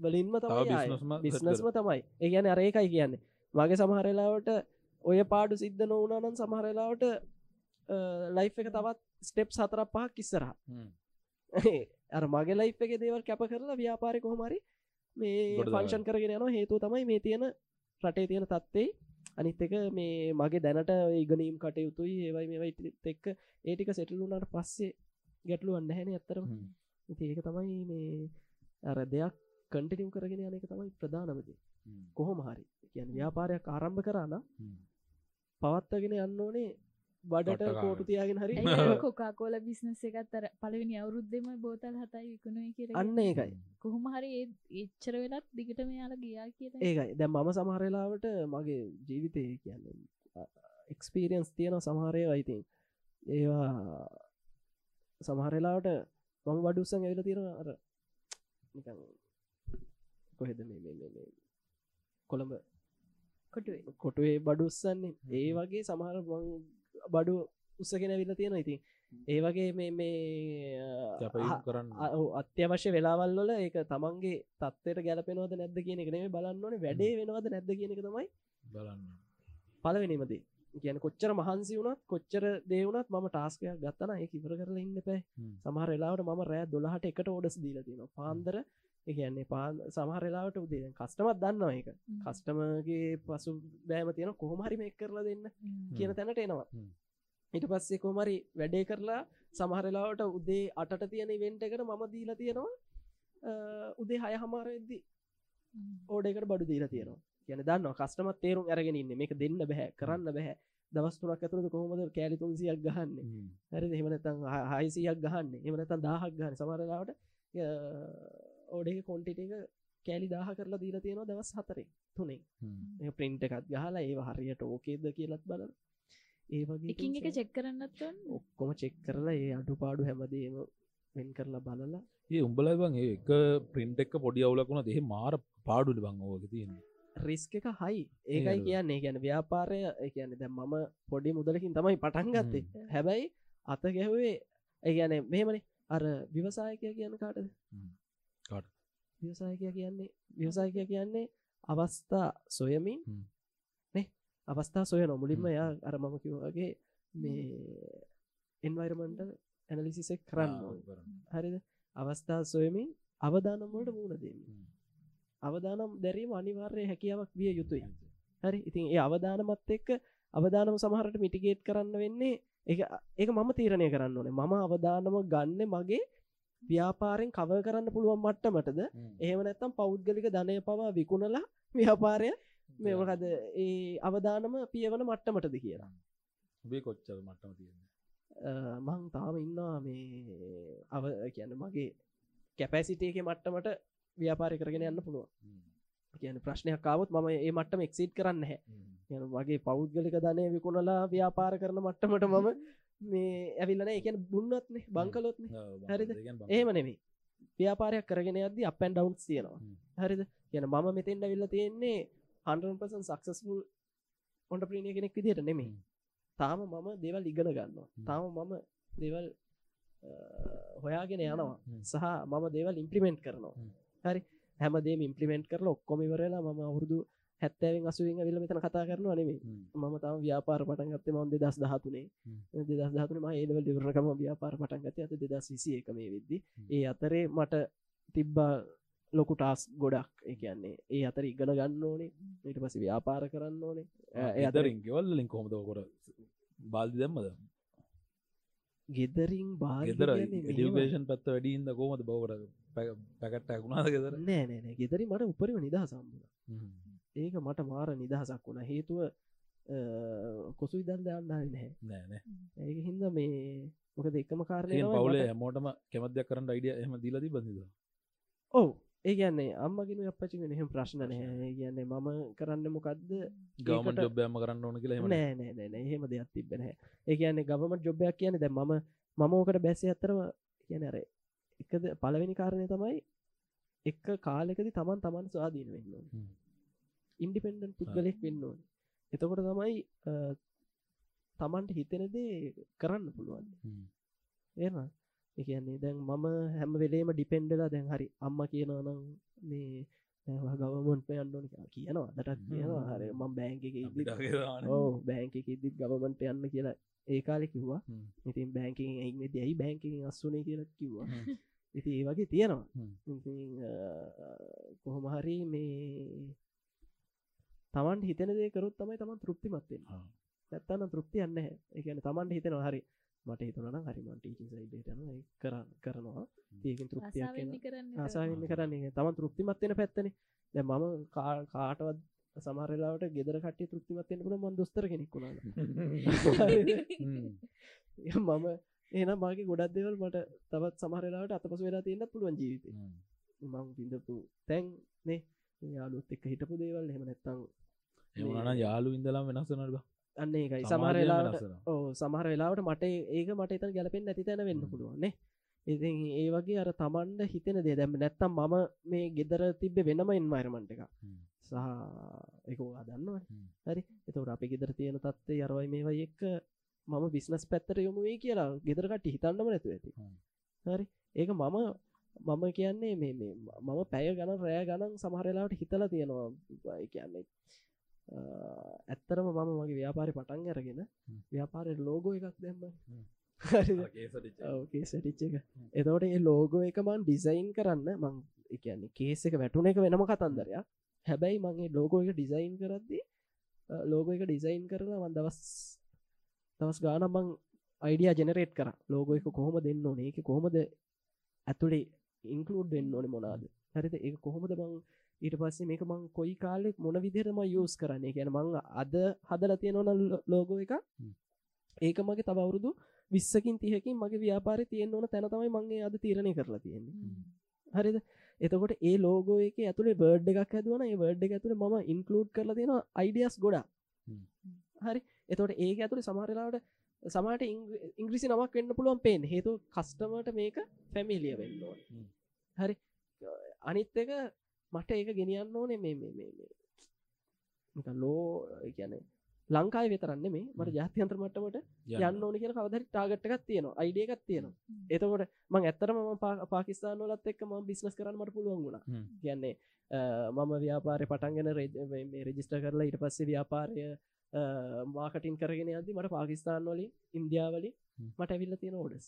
වලින්ම තමයි බිස්නස්ම තමයි. ඒ ගැන අරේකයි කියන්නේ. මගේ සමහරලාවට ඔය පාඩු සිද්ධ නොවනනන් සමහරලාවට ලයි් එක තවත් ස්ටෙප් සතර පහක් ඉස්සරහ. අර මගේ ලයි් එක දේවල් කැප කරලා ව්‍යාපාරය කොහමරි මේ. ෆංශන් කරගෙන යනවා. හේතු තමයි මේ තියෙන රටේ තියෙන තත්වේ අනිත් එක මේ මගේ දැනට ඉගනීම් කටයුතුයි ඒවයි මේවයි එක්ක ඒටික සෙටලුනට පස්සේ ගැටලුවන්න හැන ඇත්තරම ඒක තමයි මේ අර දෙයක් කටිනිම් කරගෙන යන එක තමයි ප්‍රධානමති කොහොම හරි. කියන ව්‍යාපාරයක් ආරම්භ කරන්න පවත්තගෙන යන්න ඕනේ බඩට. කෝටු තියාගෙන හරි කොකාකෝල බිස්නස එකත්තර පලවෙනි අවුරුද්ධම බෝතල් හතයි විකුණුව කිය අන්න ඒකයි. කොහොම හරි ඒ එච්චර වෙලත් දිගට මෙයාල ගියා කිය ඒකයි. දැ මම සමහරලාවට මගේ ජීවිතය කියන්න එක්ස්පීරියන්ස් තියෙන සමහරය අයිතින් ඒවා. සමහරලාවට මම වඩුස්සන් ඇවිල තියෙන අර නිකන් කොහෙද මේ මේ- මේ- මේ කොළඹ කොටුවේ. කොටුවේ බඩුස්සන්නේ ඒ වගේ සමහර බඩු උත්සගෙන විල්ල තියෙන ඉතින්. ඒ වගේ මේ මේ කරන්න. අත්‍යවශ්‍ය වෙලාවල් වල ඒක තමන්ගේ තත්වයට ගැලපෙනවද නැද්ද කියන එක නෙමෙයි බලන්න ඕනේ. වැඩේ වෙනවද නැද්ද කියන එක තමයි බලන්න. පළවෙනිමදේ කියන කොච්චර මහන්සි වුණත් කොච්චර දේවුණත් ම ටාස්කයක් ගත්තන ඒ ඉවර කරල ඉන්න පැයි හ්ම්. සමහරලාවට මම රෑ දොළහට එකට ඕඩස් දීල තියෙන පාන්දර එකන්නේ පාන් සමහරලාවට උදේ කස්ටමත් දන්නවා එක කස්ටමගේ පසු බෑම තියෙන කොහොමහරි මේ කරලා දෙන්න කියන තැනට එනවා. ඉට පස්සේ කොමරි වැඩේ කරලා සමහරලාවට උදේ අටට තියෙන ඉවෙන්ට එකට මම දීලා තියෙනවා උදේ හය හමාරෙද්දි ඕඩකට බඩු දීලා තියෙනවා. කියන දන්න කස්ටමත් තේරුම් අරගෙන ඉන්න. මේක දෙන්න බැහැ කරන්න බැහැ දවස්තුනක් ඇතුරද කොහොමද කෑලි තුන්සියක් ගහන්න. හරි එහෙමනතන් හයිසියක් ගහන්න. එමනතන් දාහක් ගහන්න. සමරලාවට ඕඩේ කොන්ටිට එක කෑලි දාහ කරලා දීලා තියෙනවා දවස් හතරේ තුනේ. ප්‍රින්ට් එකත් ගහලා ඒ හරියට ඕකේද කියලත් බලන ඒ වගේ එකින් එක චෙක් කරන්නත් ඕන? ඔක්කොම චෙක් කරලා ඒ අඩු පාඩු හැමදේම වෙන් කරලා බලලා. ඒ උඹලයි බං ඒ එක ප්‍රින්ට් එක පොඩි අවුලකුණ දෙහ මාර පාඩුලි බං ඕක තියෙන්නේ. රිස්ක එක හයි ඒකයි? කියන්නේ. ගැන ව්‍යාපාරය ඒ කියන්නේ දැන් මම පොඩි මුදලකින් තමයි පටන් ගත්තේ. හැබැයි අත ගැහුවේ ඒ කියන්නේ මෙහෙමනේ. අර ව්‍යවසායකය කියන කාටද? ව්‍යවසායකය කියන්නේ ව්‍යවසායකය කියන්නේ අවස්ථා සොයමින්. නේ? අවස්ථා සොයන මුලින්ම හ්ම්. එයා අර මම කිව්වාගේ මේ එන්වයිරමන්ටල් ඇනලිසිසෙක් කරන්න. හරිද? අවස්ථා සොයමින් අවදානම්වලට මුණ දෙන්න හ්ම්. අවදානම් දැරීම අනිවාර්ය හැකියාවක් විය යුතුයි. හරි? ඉතින් ඒ අවදානමත් එක්ක අවදානම සමහරට මිටිගේට් කරන්න වෙන්නේ. එක ඒක මම තීරණය කරන්න ඕනේ. මම අවදානම ගන්න මගේ ව්‍යාපාරෙන් කව කරන්න පුළුවන් මට්ටමටද හ්ම්. එහෙම නැත්තම් පෞද්ගලික ධනය පවා විකුණලා ව්‍යාපාරය මේ මොකද ඒ අවදානම පියවන මට්ටමටද කියලා ඔබේ කොච්චර මට්ටම තියෙන්නේ අ, මං තාම ඉන්නවා මේ අව කියන්න මගේ කැපැසිටේක මට්ටමට ව්‍යාපාරය කරගෙන යන්න පුළුවන්. කියන ප්‍රශ්නයක් කාවත් මම ඒ මට්ටම එක්සිට් කරන්න හැ. යන වගේ පෞද්ගලික ධනය විකුණලා ව්‍යාපාර කරන මට්ටමට මම මේ ඇවිල්ලන එකන බුන්නත්නේ බංකලොත්න. හරිද? ඒම නෙමේ ව්‍යාපාරයක් කරගෙන අද්දි අපැන් ඩවන්ස් තියෙනවා. හරිද කියන මම මෙතෙන්ට විල්ල තියෙන්නේ හන්පසන් සක්සස්ෆුල් ඔොන්ට ප්‍රීණය කෙනෙක් විදියට නෙමේ. තාම මම දේවල් ඉගෙන ගන්නවා. තාම මම දේවල් හොයාගෙන යනවා. සහ මම දේවල් ඉම්පලිමෙන්ට් කරනවා හ්ම්. හරි හැමදේ ඉම්පලිමෙන්ට් කරල ඔක්කොම ඉවරලා ම අවුරදු හැත්තෑවෙන් අසුවෙන් විල මෙතන කතා කරනවා නෙමේ. මම තම ව්‍යාපාර පටන් ගත්තේ මම දෙදස් දහතුනේ. දෙදස් දහතුන ම ඒලවල් දෙවරකම ව්‍යාපාර පටන් ගත ඇත දෙදස් විසි එක මේ වෙද්දි. ඒ අතරේ මට තිබ්බා ලොකු ටාස් ගොඩක්. කියන්නේ ඒ අතර ඉගෙන ගන්න ඕනේ. ඊට පස ව්‍යාපාර කරන්න ඕනේ. ඒ අතර ගෙදරින් ගෙවල්ලින් කොහොමද කොට බාල්දි දැම්මද? ගෙදරින් බාල ගෙදර ඩියුකේෂන් පැත්ත වැඩීන්ද කොමද බවට පැකට්ට ඇකුණාද ගෙදර? නෑ නෑනෑ ගෙදරි මට උපරිම නිදහ සම්බුණ ඒක මට මාර නිදහසක් වුණ. හේතුව කොසු ඉදන් දයන්න නැහැ. නෑන ඒක හින්ද මේ මොකද එකම කාරණය පවුලේ මට- හැමෝටම කැමදයක් කරන්න අයිඩිය එහම දීලදී බඳද ඔව්. ඒ කියන්නේ අම්මගෙන අපපචි එහෙම ප්‍රශ්න ඒ කියන්නේ මම කරන්න මොකක්ද ගවමන් ඒකට- ජොබ්යම කරන්න ඕන කියලා එම නෑ නෑ නෑ නෑ. එහෙම දෙයක් තිබෙන ඒ කියන්නේ ගවමට ජොබ්යක් කියන දැ මම මම ඕකට බැස්ස ඇතරම කියන අර එකද පලවෙනි කාරණය තමයි එක්ක කාලෙකද තමන් තමන් ස්වාදීන වෙන්න හ්ම්. ඉන්ඩිපෙන්ඩන් පුද්ගලෙක් වෙන්න ඕන. එතකොට තමයි තමන්ට හිතෙනදේ කරන්න පුළුවන්. ඒම එකන්නේ දැන් මම හැම වෙලේම ඩිපෙන්ඩලා දැන් හරි අම්ම කියනවනම් මේ ඕන කියලා කියනවා. දටත් කියනවා. හරි මම බෑංක බෑංක ඉදිත් ගවමන්ට යන්න කියලා ඒ කාලෙ කිව්වා. ඉතින් බෑංකින් එයින්න දැයි බෑංකින් අස්සුනේ කියලා කිව්වා. ඉති ඒ වගේ තියෙනවා. හ්ම්. ඉතින්, අ, කොහොම හරි මේ තමන් හිතන දේ කරුත් තමයි තමන් තෘප්තිමත්වෙන් ආ. නැත්තන්න තෘප්ති යන්න එකන තමන්ට හිතෙනවා හරි මට හිතනන හරිමන් ටීචි සයිඩටන කර කරනවා. ඒකින් තෘප්තියක් ආසාවෙන්න කරන්න කරන්නේ. තමන් තෘප්තිමත්වෙන පැත්තන. දැ මම කාටවත් සමරලාට ගෙදර කට තෘප්තිමත්වෙන පුළ මන් දොස්තර කෙනෙක්ුණා හ්ම්. මම එන මගේ ගොඩක් දෙවල් මට තවත් සමහරලාට අතපස වෙලා තියන්න පුළුවන් ජීවිත. හ්ම්. මං පිඳපු තැන් නේ. යාලුත් එක්ක හිටපු දේවල්. එහෙම නැත්තං එවුණන යාලු ඉඳලාම් වෙනස්සනට අන්න සමහරලාට වෙනස් වෙනවා. ඕ සමහර වෙලාවට මට ඒක මට එතන ගැලපෙන් නැති තැන වෙන්න හ්ම්. පුළුවන්න්නේ ඉතින් ඒ වගේ අර තමන්ට හිතෙන දේ දැම නැත්තම් මම මේ ගෙදර තිබ්බ වෙනම එන්වයිරමන්ට එක. සහ එකවා දන්නවා හ්ම්. හරි එතවට අපි ගෙදර තියෙන තත්වේ අරවයි මේවයි එක්ක මම බිස්නස් පැත්තර යොමුවේ කියලා ගෙදරකට හිතන්නම නැතු ඇති. හරි ඒක මම මම කියන්නේ මේ මම පැය ගණන් රෑ ගණන් සමහරලාට හිතලා තියෙනවා කියන්නේ ඇත්තරම මම මගේ ව්‍යාපාරි පටන් අරගෙන. ව්‍යාපාරය ලෝගෝ එකක් දෙම්ම. සටිච් එක. එතවට ඒ ලෝගෝ එක. මන් ඩිසයින් කරන්න මං එකන්නේ කේස එක වැටුන එක වෙනම කතන්දරයක්. හැබැයි මගේ ලෝගෝ එක ඩිසයින් කරද්දි ලෝගෝ එක ඩිසයින් කරලා වන් දවස් දවස් ගාන මං අයිඩිය ජෙනරේට් කර. ලෝගෝ එක කොහොම දෙන්න ඕනේ? එක කොහොමද ඇතුළේ ඉන්කලුඩ් වෙන්න ඕන මොනාද හරිද? ඒ කොහොමද මං ඊට පස්සේ මේක මං කොයි කාලෙක් මොන විදිරම යස් කරන්නේ? කියන මං අද හදල තියෙනවන ලෝගෝ එක ඒක මගේ තවරුදු විස්සකින් තියකින් මගේ ව්‍යාපාරය තියෙන් ඕන තැන තමයි මගේ අද තීරණය කරලා තියෙන්නේ. හරිද? එතකොට ඒ ලෝගෝ එක ඇතුළේ බර්ඩ් එකක් ඇදුවන ඒ වර්ඩ් එක ඇතුළ ම ඉන්කලූඩ් කරලා තියෙන අයිඩියස් ගොඩා හ්ම්. හරි? එතකොට ඒක ඇතුළේ සමහරලාට සමට ඉංග්‍රිසි නමක් වෙන්න පුළුවන් පේෙන් හේතු කස්ටමට මේක ෆැමිලිය වෙන්නවා හ්ම්. හරි? අනිත් එක මට ඒක ගෙනියන්න ඕනේ මේ මේ මේ මේ. නිකන් ලෝ කියන ලංකායි වෙතරන්න මේ මට ජාතියන්ත්‍ර මට්ටමට යන්න. ඕන කියන කවදරි ටාගට්ටකක් තියෙනවා අයිඩිය එකක් තියෙනවා. එතකොට මං ඇත්තරම මම පාකිස්ාන ලත් එක් ම බිස්නස් කරන්න මට පුළුවන් වුණ. කියන්නේ මම ව්‍යාපාරය පටන්ගෙන මේ රෙජිස්ට කරලා ඉට පස්සේ ව්‍යාපාරය මාකටින් කරගෙන අදදි මට පාකිස්ාන් වලින් ඉන්දියාවලින් හ්ම්. මට ඇවිල්ල තියෙන ඕඩස්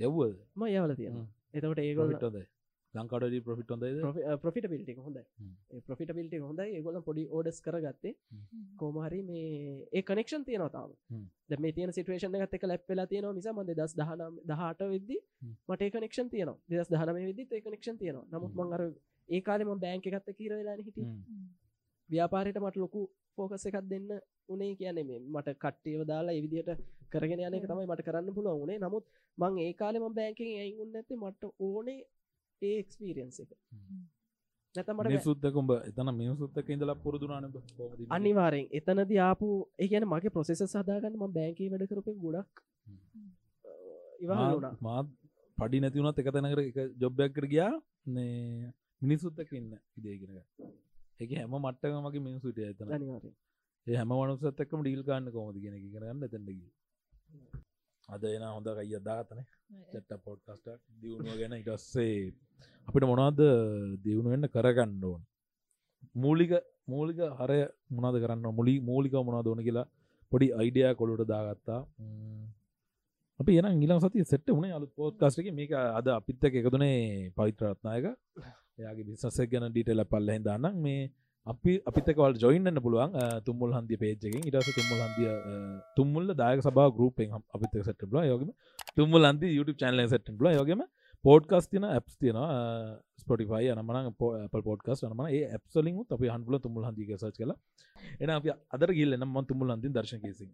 යව්වද ම යවල තියෙන හ්ම්. එතකොට ඒගොල්ල හොඳ ලංකාඩ ප්‍රෆිට් හොඳයිද? ප්‍රෆිට පිල්ටි හොඳයි. පිල්ටි හොඳයි. ඒගොල පොඩි ඕඩස් කරගත්තේ. කෝමහරි මේ ඒ කනෙක්ෂන් තියෙනතාව මේ තියන සිටුවේෂන එකත් එක ලැප්වෙලා තියෙනවා නිසා මද දස් දහනම් දහට වෙද්දි. මට කනෙක්ෂන් තියන දෙස් දහනම විදි ඒ කනෙක්ෂන් තියෙනවා. නමුත් හ්ම්. මං අර ඒ කාලෙම බෑංක එකත්ත කියරවෙලා හිට ව්‍යාපාරයට මට ලොකු ෆෝකස එකක් දෙන්න උනේ කියන්නේ මේ මට කට්ටියව දාලා එවිදියට කරගෙන යන එක තමයි මට කරන්න පුළුවන් උනේ. නමුත් මං ඒ කාලෙම බෑංකින් ඇයිුන්න ඇති මට ඕනේ ඒ එක්ස්පීරියන්ස එක. නැත මට මිනිසුත්තකුඹ එතන මිනිසුත්තක ඉඳලා පුරදුනාන අනිවාරෙන් එතනද ආපු ඒගැන මගේ ප්‍රොසෙස සදාගන්න ම බෑන්කී වැඩ කරපය ගොඩක් ඉවරුණා මාත් පඩි නැතිවුණත් එක තැනකර එක ජොබ්බයක් කර ගියා. නේ මිනිසුත්තක ඉන්න ඉදේගෙන එක හැම මට්ටක මගේ මිනිසුට ඇතන අනිවාරෙන් හැම වනුසත් එක්කම ඩීල් කාන්න කොමද ගෙන කරන්න එතැටකි අද එන හොඳ අයි අදාතන චට්ට පොඩ්කස්ට දියුණුව ගැන ඉටස්සේ අපිට මොනවද දියුණු වෙන්න කරගන්න ඕන්? මූලික මූලික හරය මොනද කරන්න මුලි මූලික මොනා දෝන කියලා පොඩි අයිඩිය කොළුට දාගත්තා. අපි එන ගිල සති සෙට් වුණේ අලු පෝත්කාස්ටක මේක අද අපිත්තක එකතුනේ පවිත්‍රරත්නායක එයාගේ බිස්සසක් ගැන ඩීටල පල්ල හිදාන්න මේ අපි අපිතකවල් ජොයින්න පුළුවන් තුම්මුල් හන්දිය පේජකින් ඉටස තුම්මුල් හන්දිය තුම්මුල්ල දායක සබා ගරුපෙන් අපිත සට බල යෝගම තුම්මුල් හන්දි YouTube චනල සට බල යෝගම පෝඩ්කස් තින ඇප්ස් තියන ස්පොටිෆයි අනමන පල් පෝඩ්කස් නම ඒ ඇප්සලින් අප හන්පුල තුමුල් හන්දික සච් කලා එන අප අදර ගිල්ල නම් තුමුල් හන්දි දර්ශන කේසි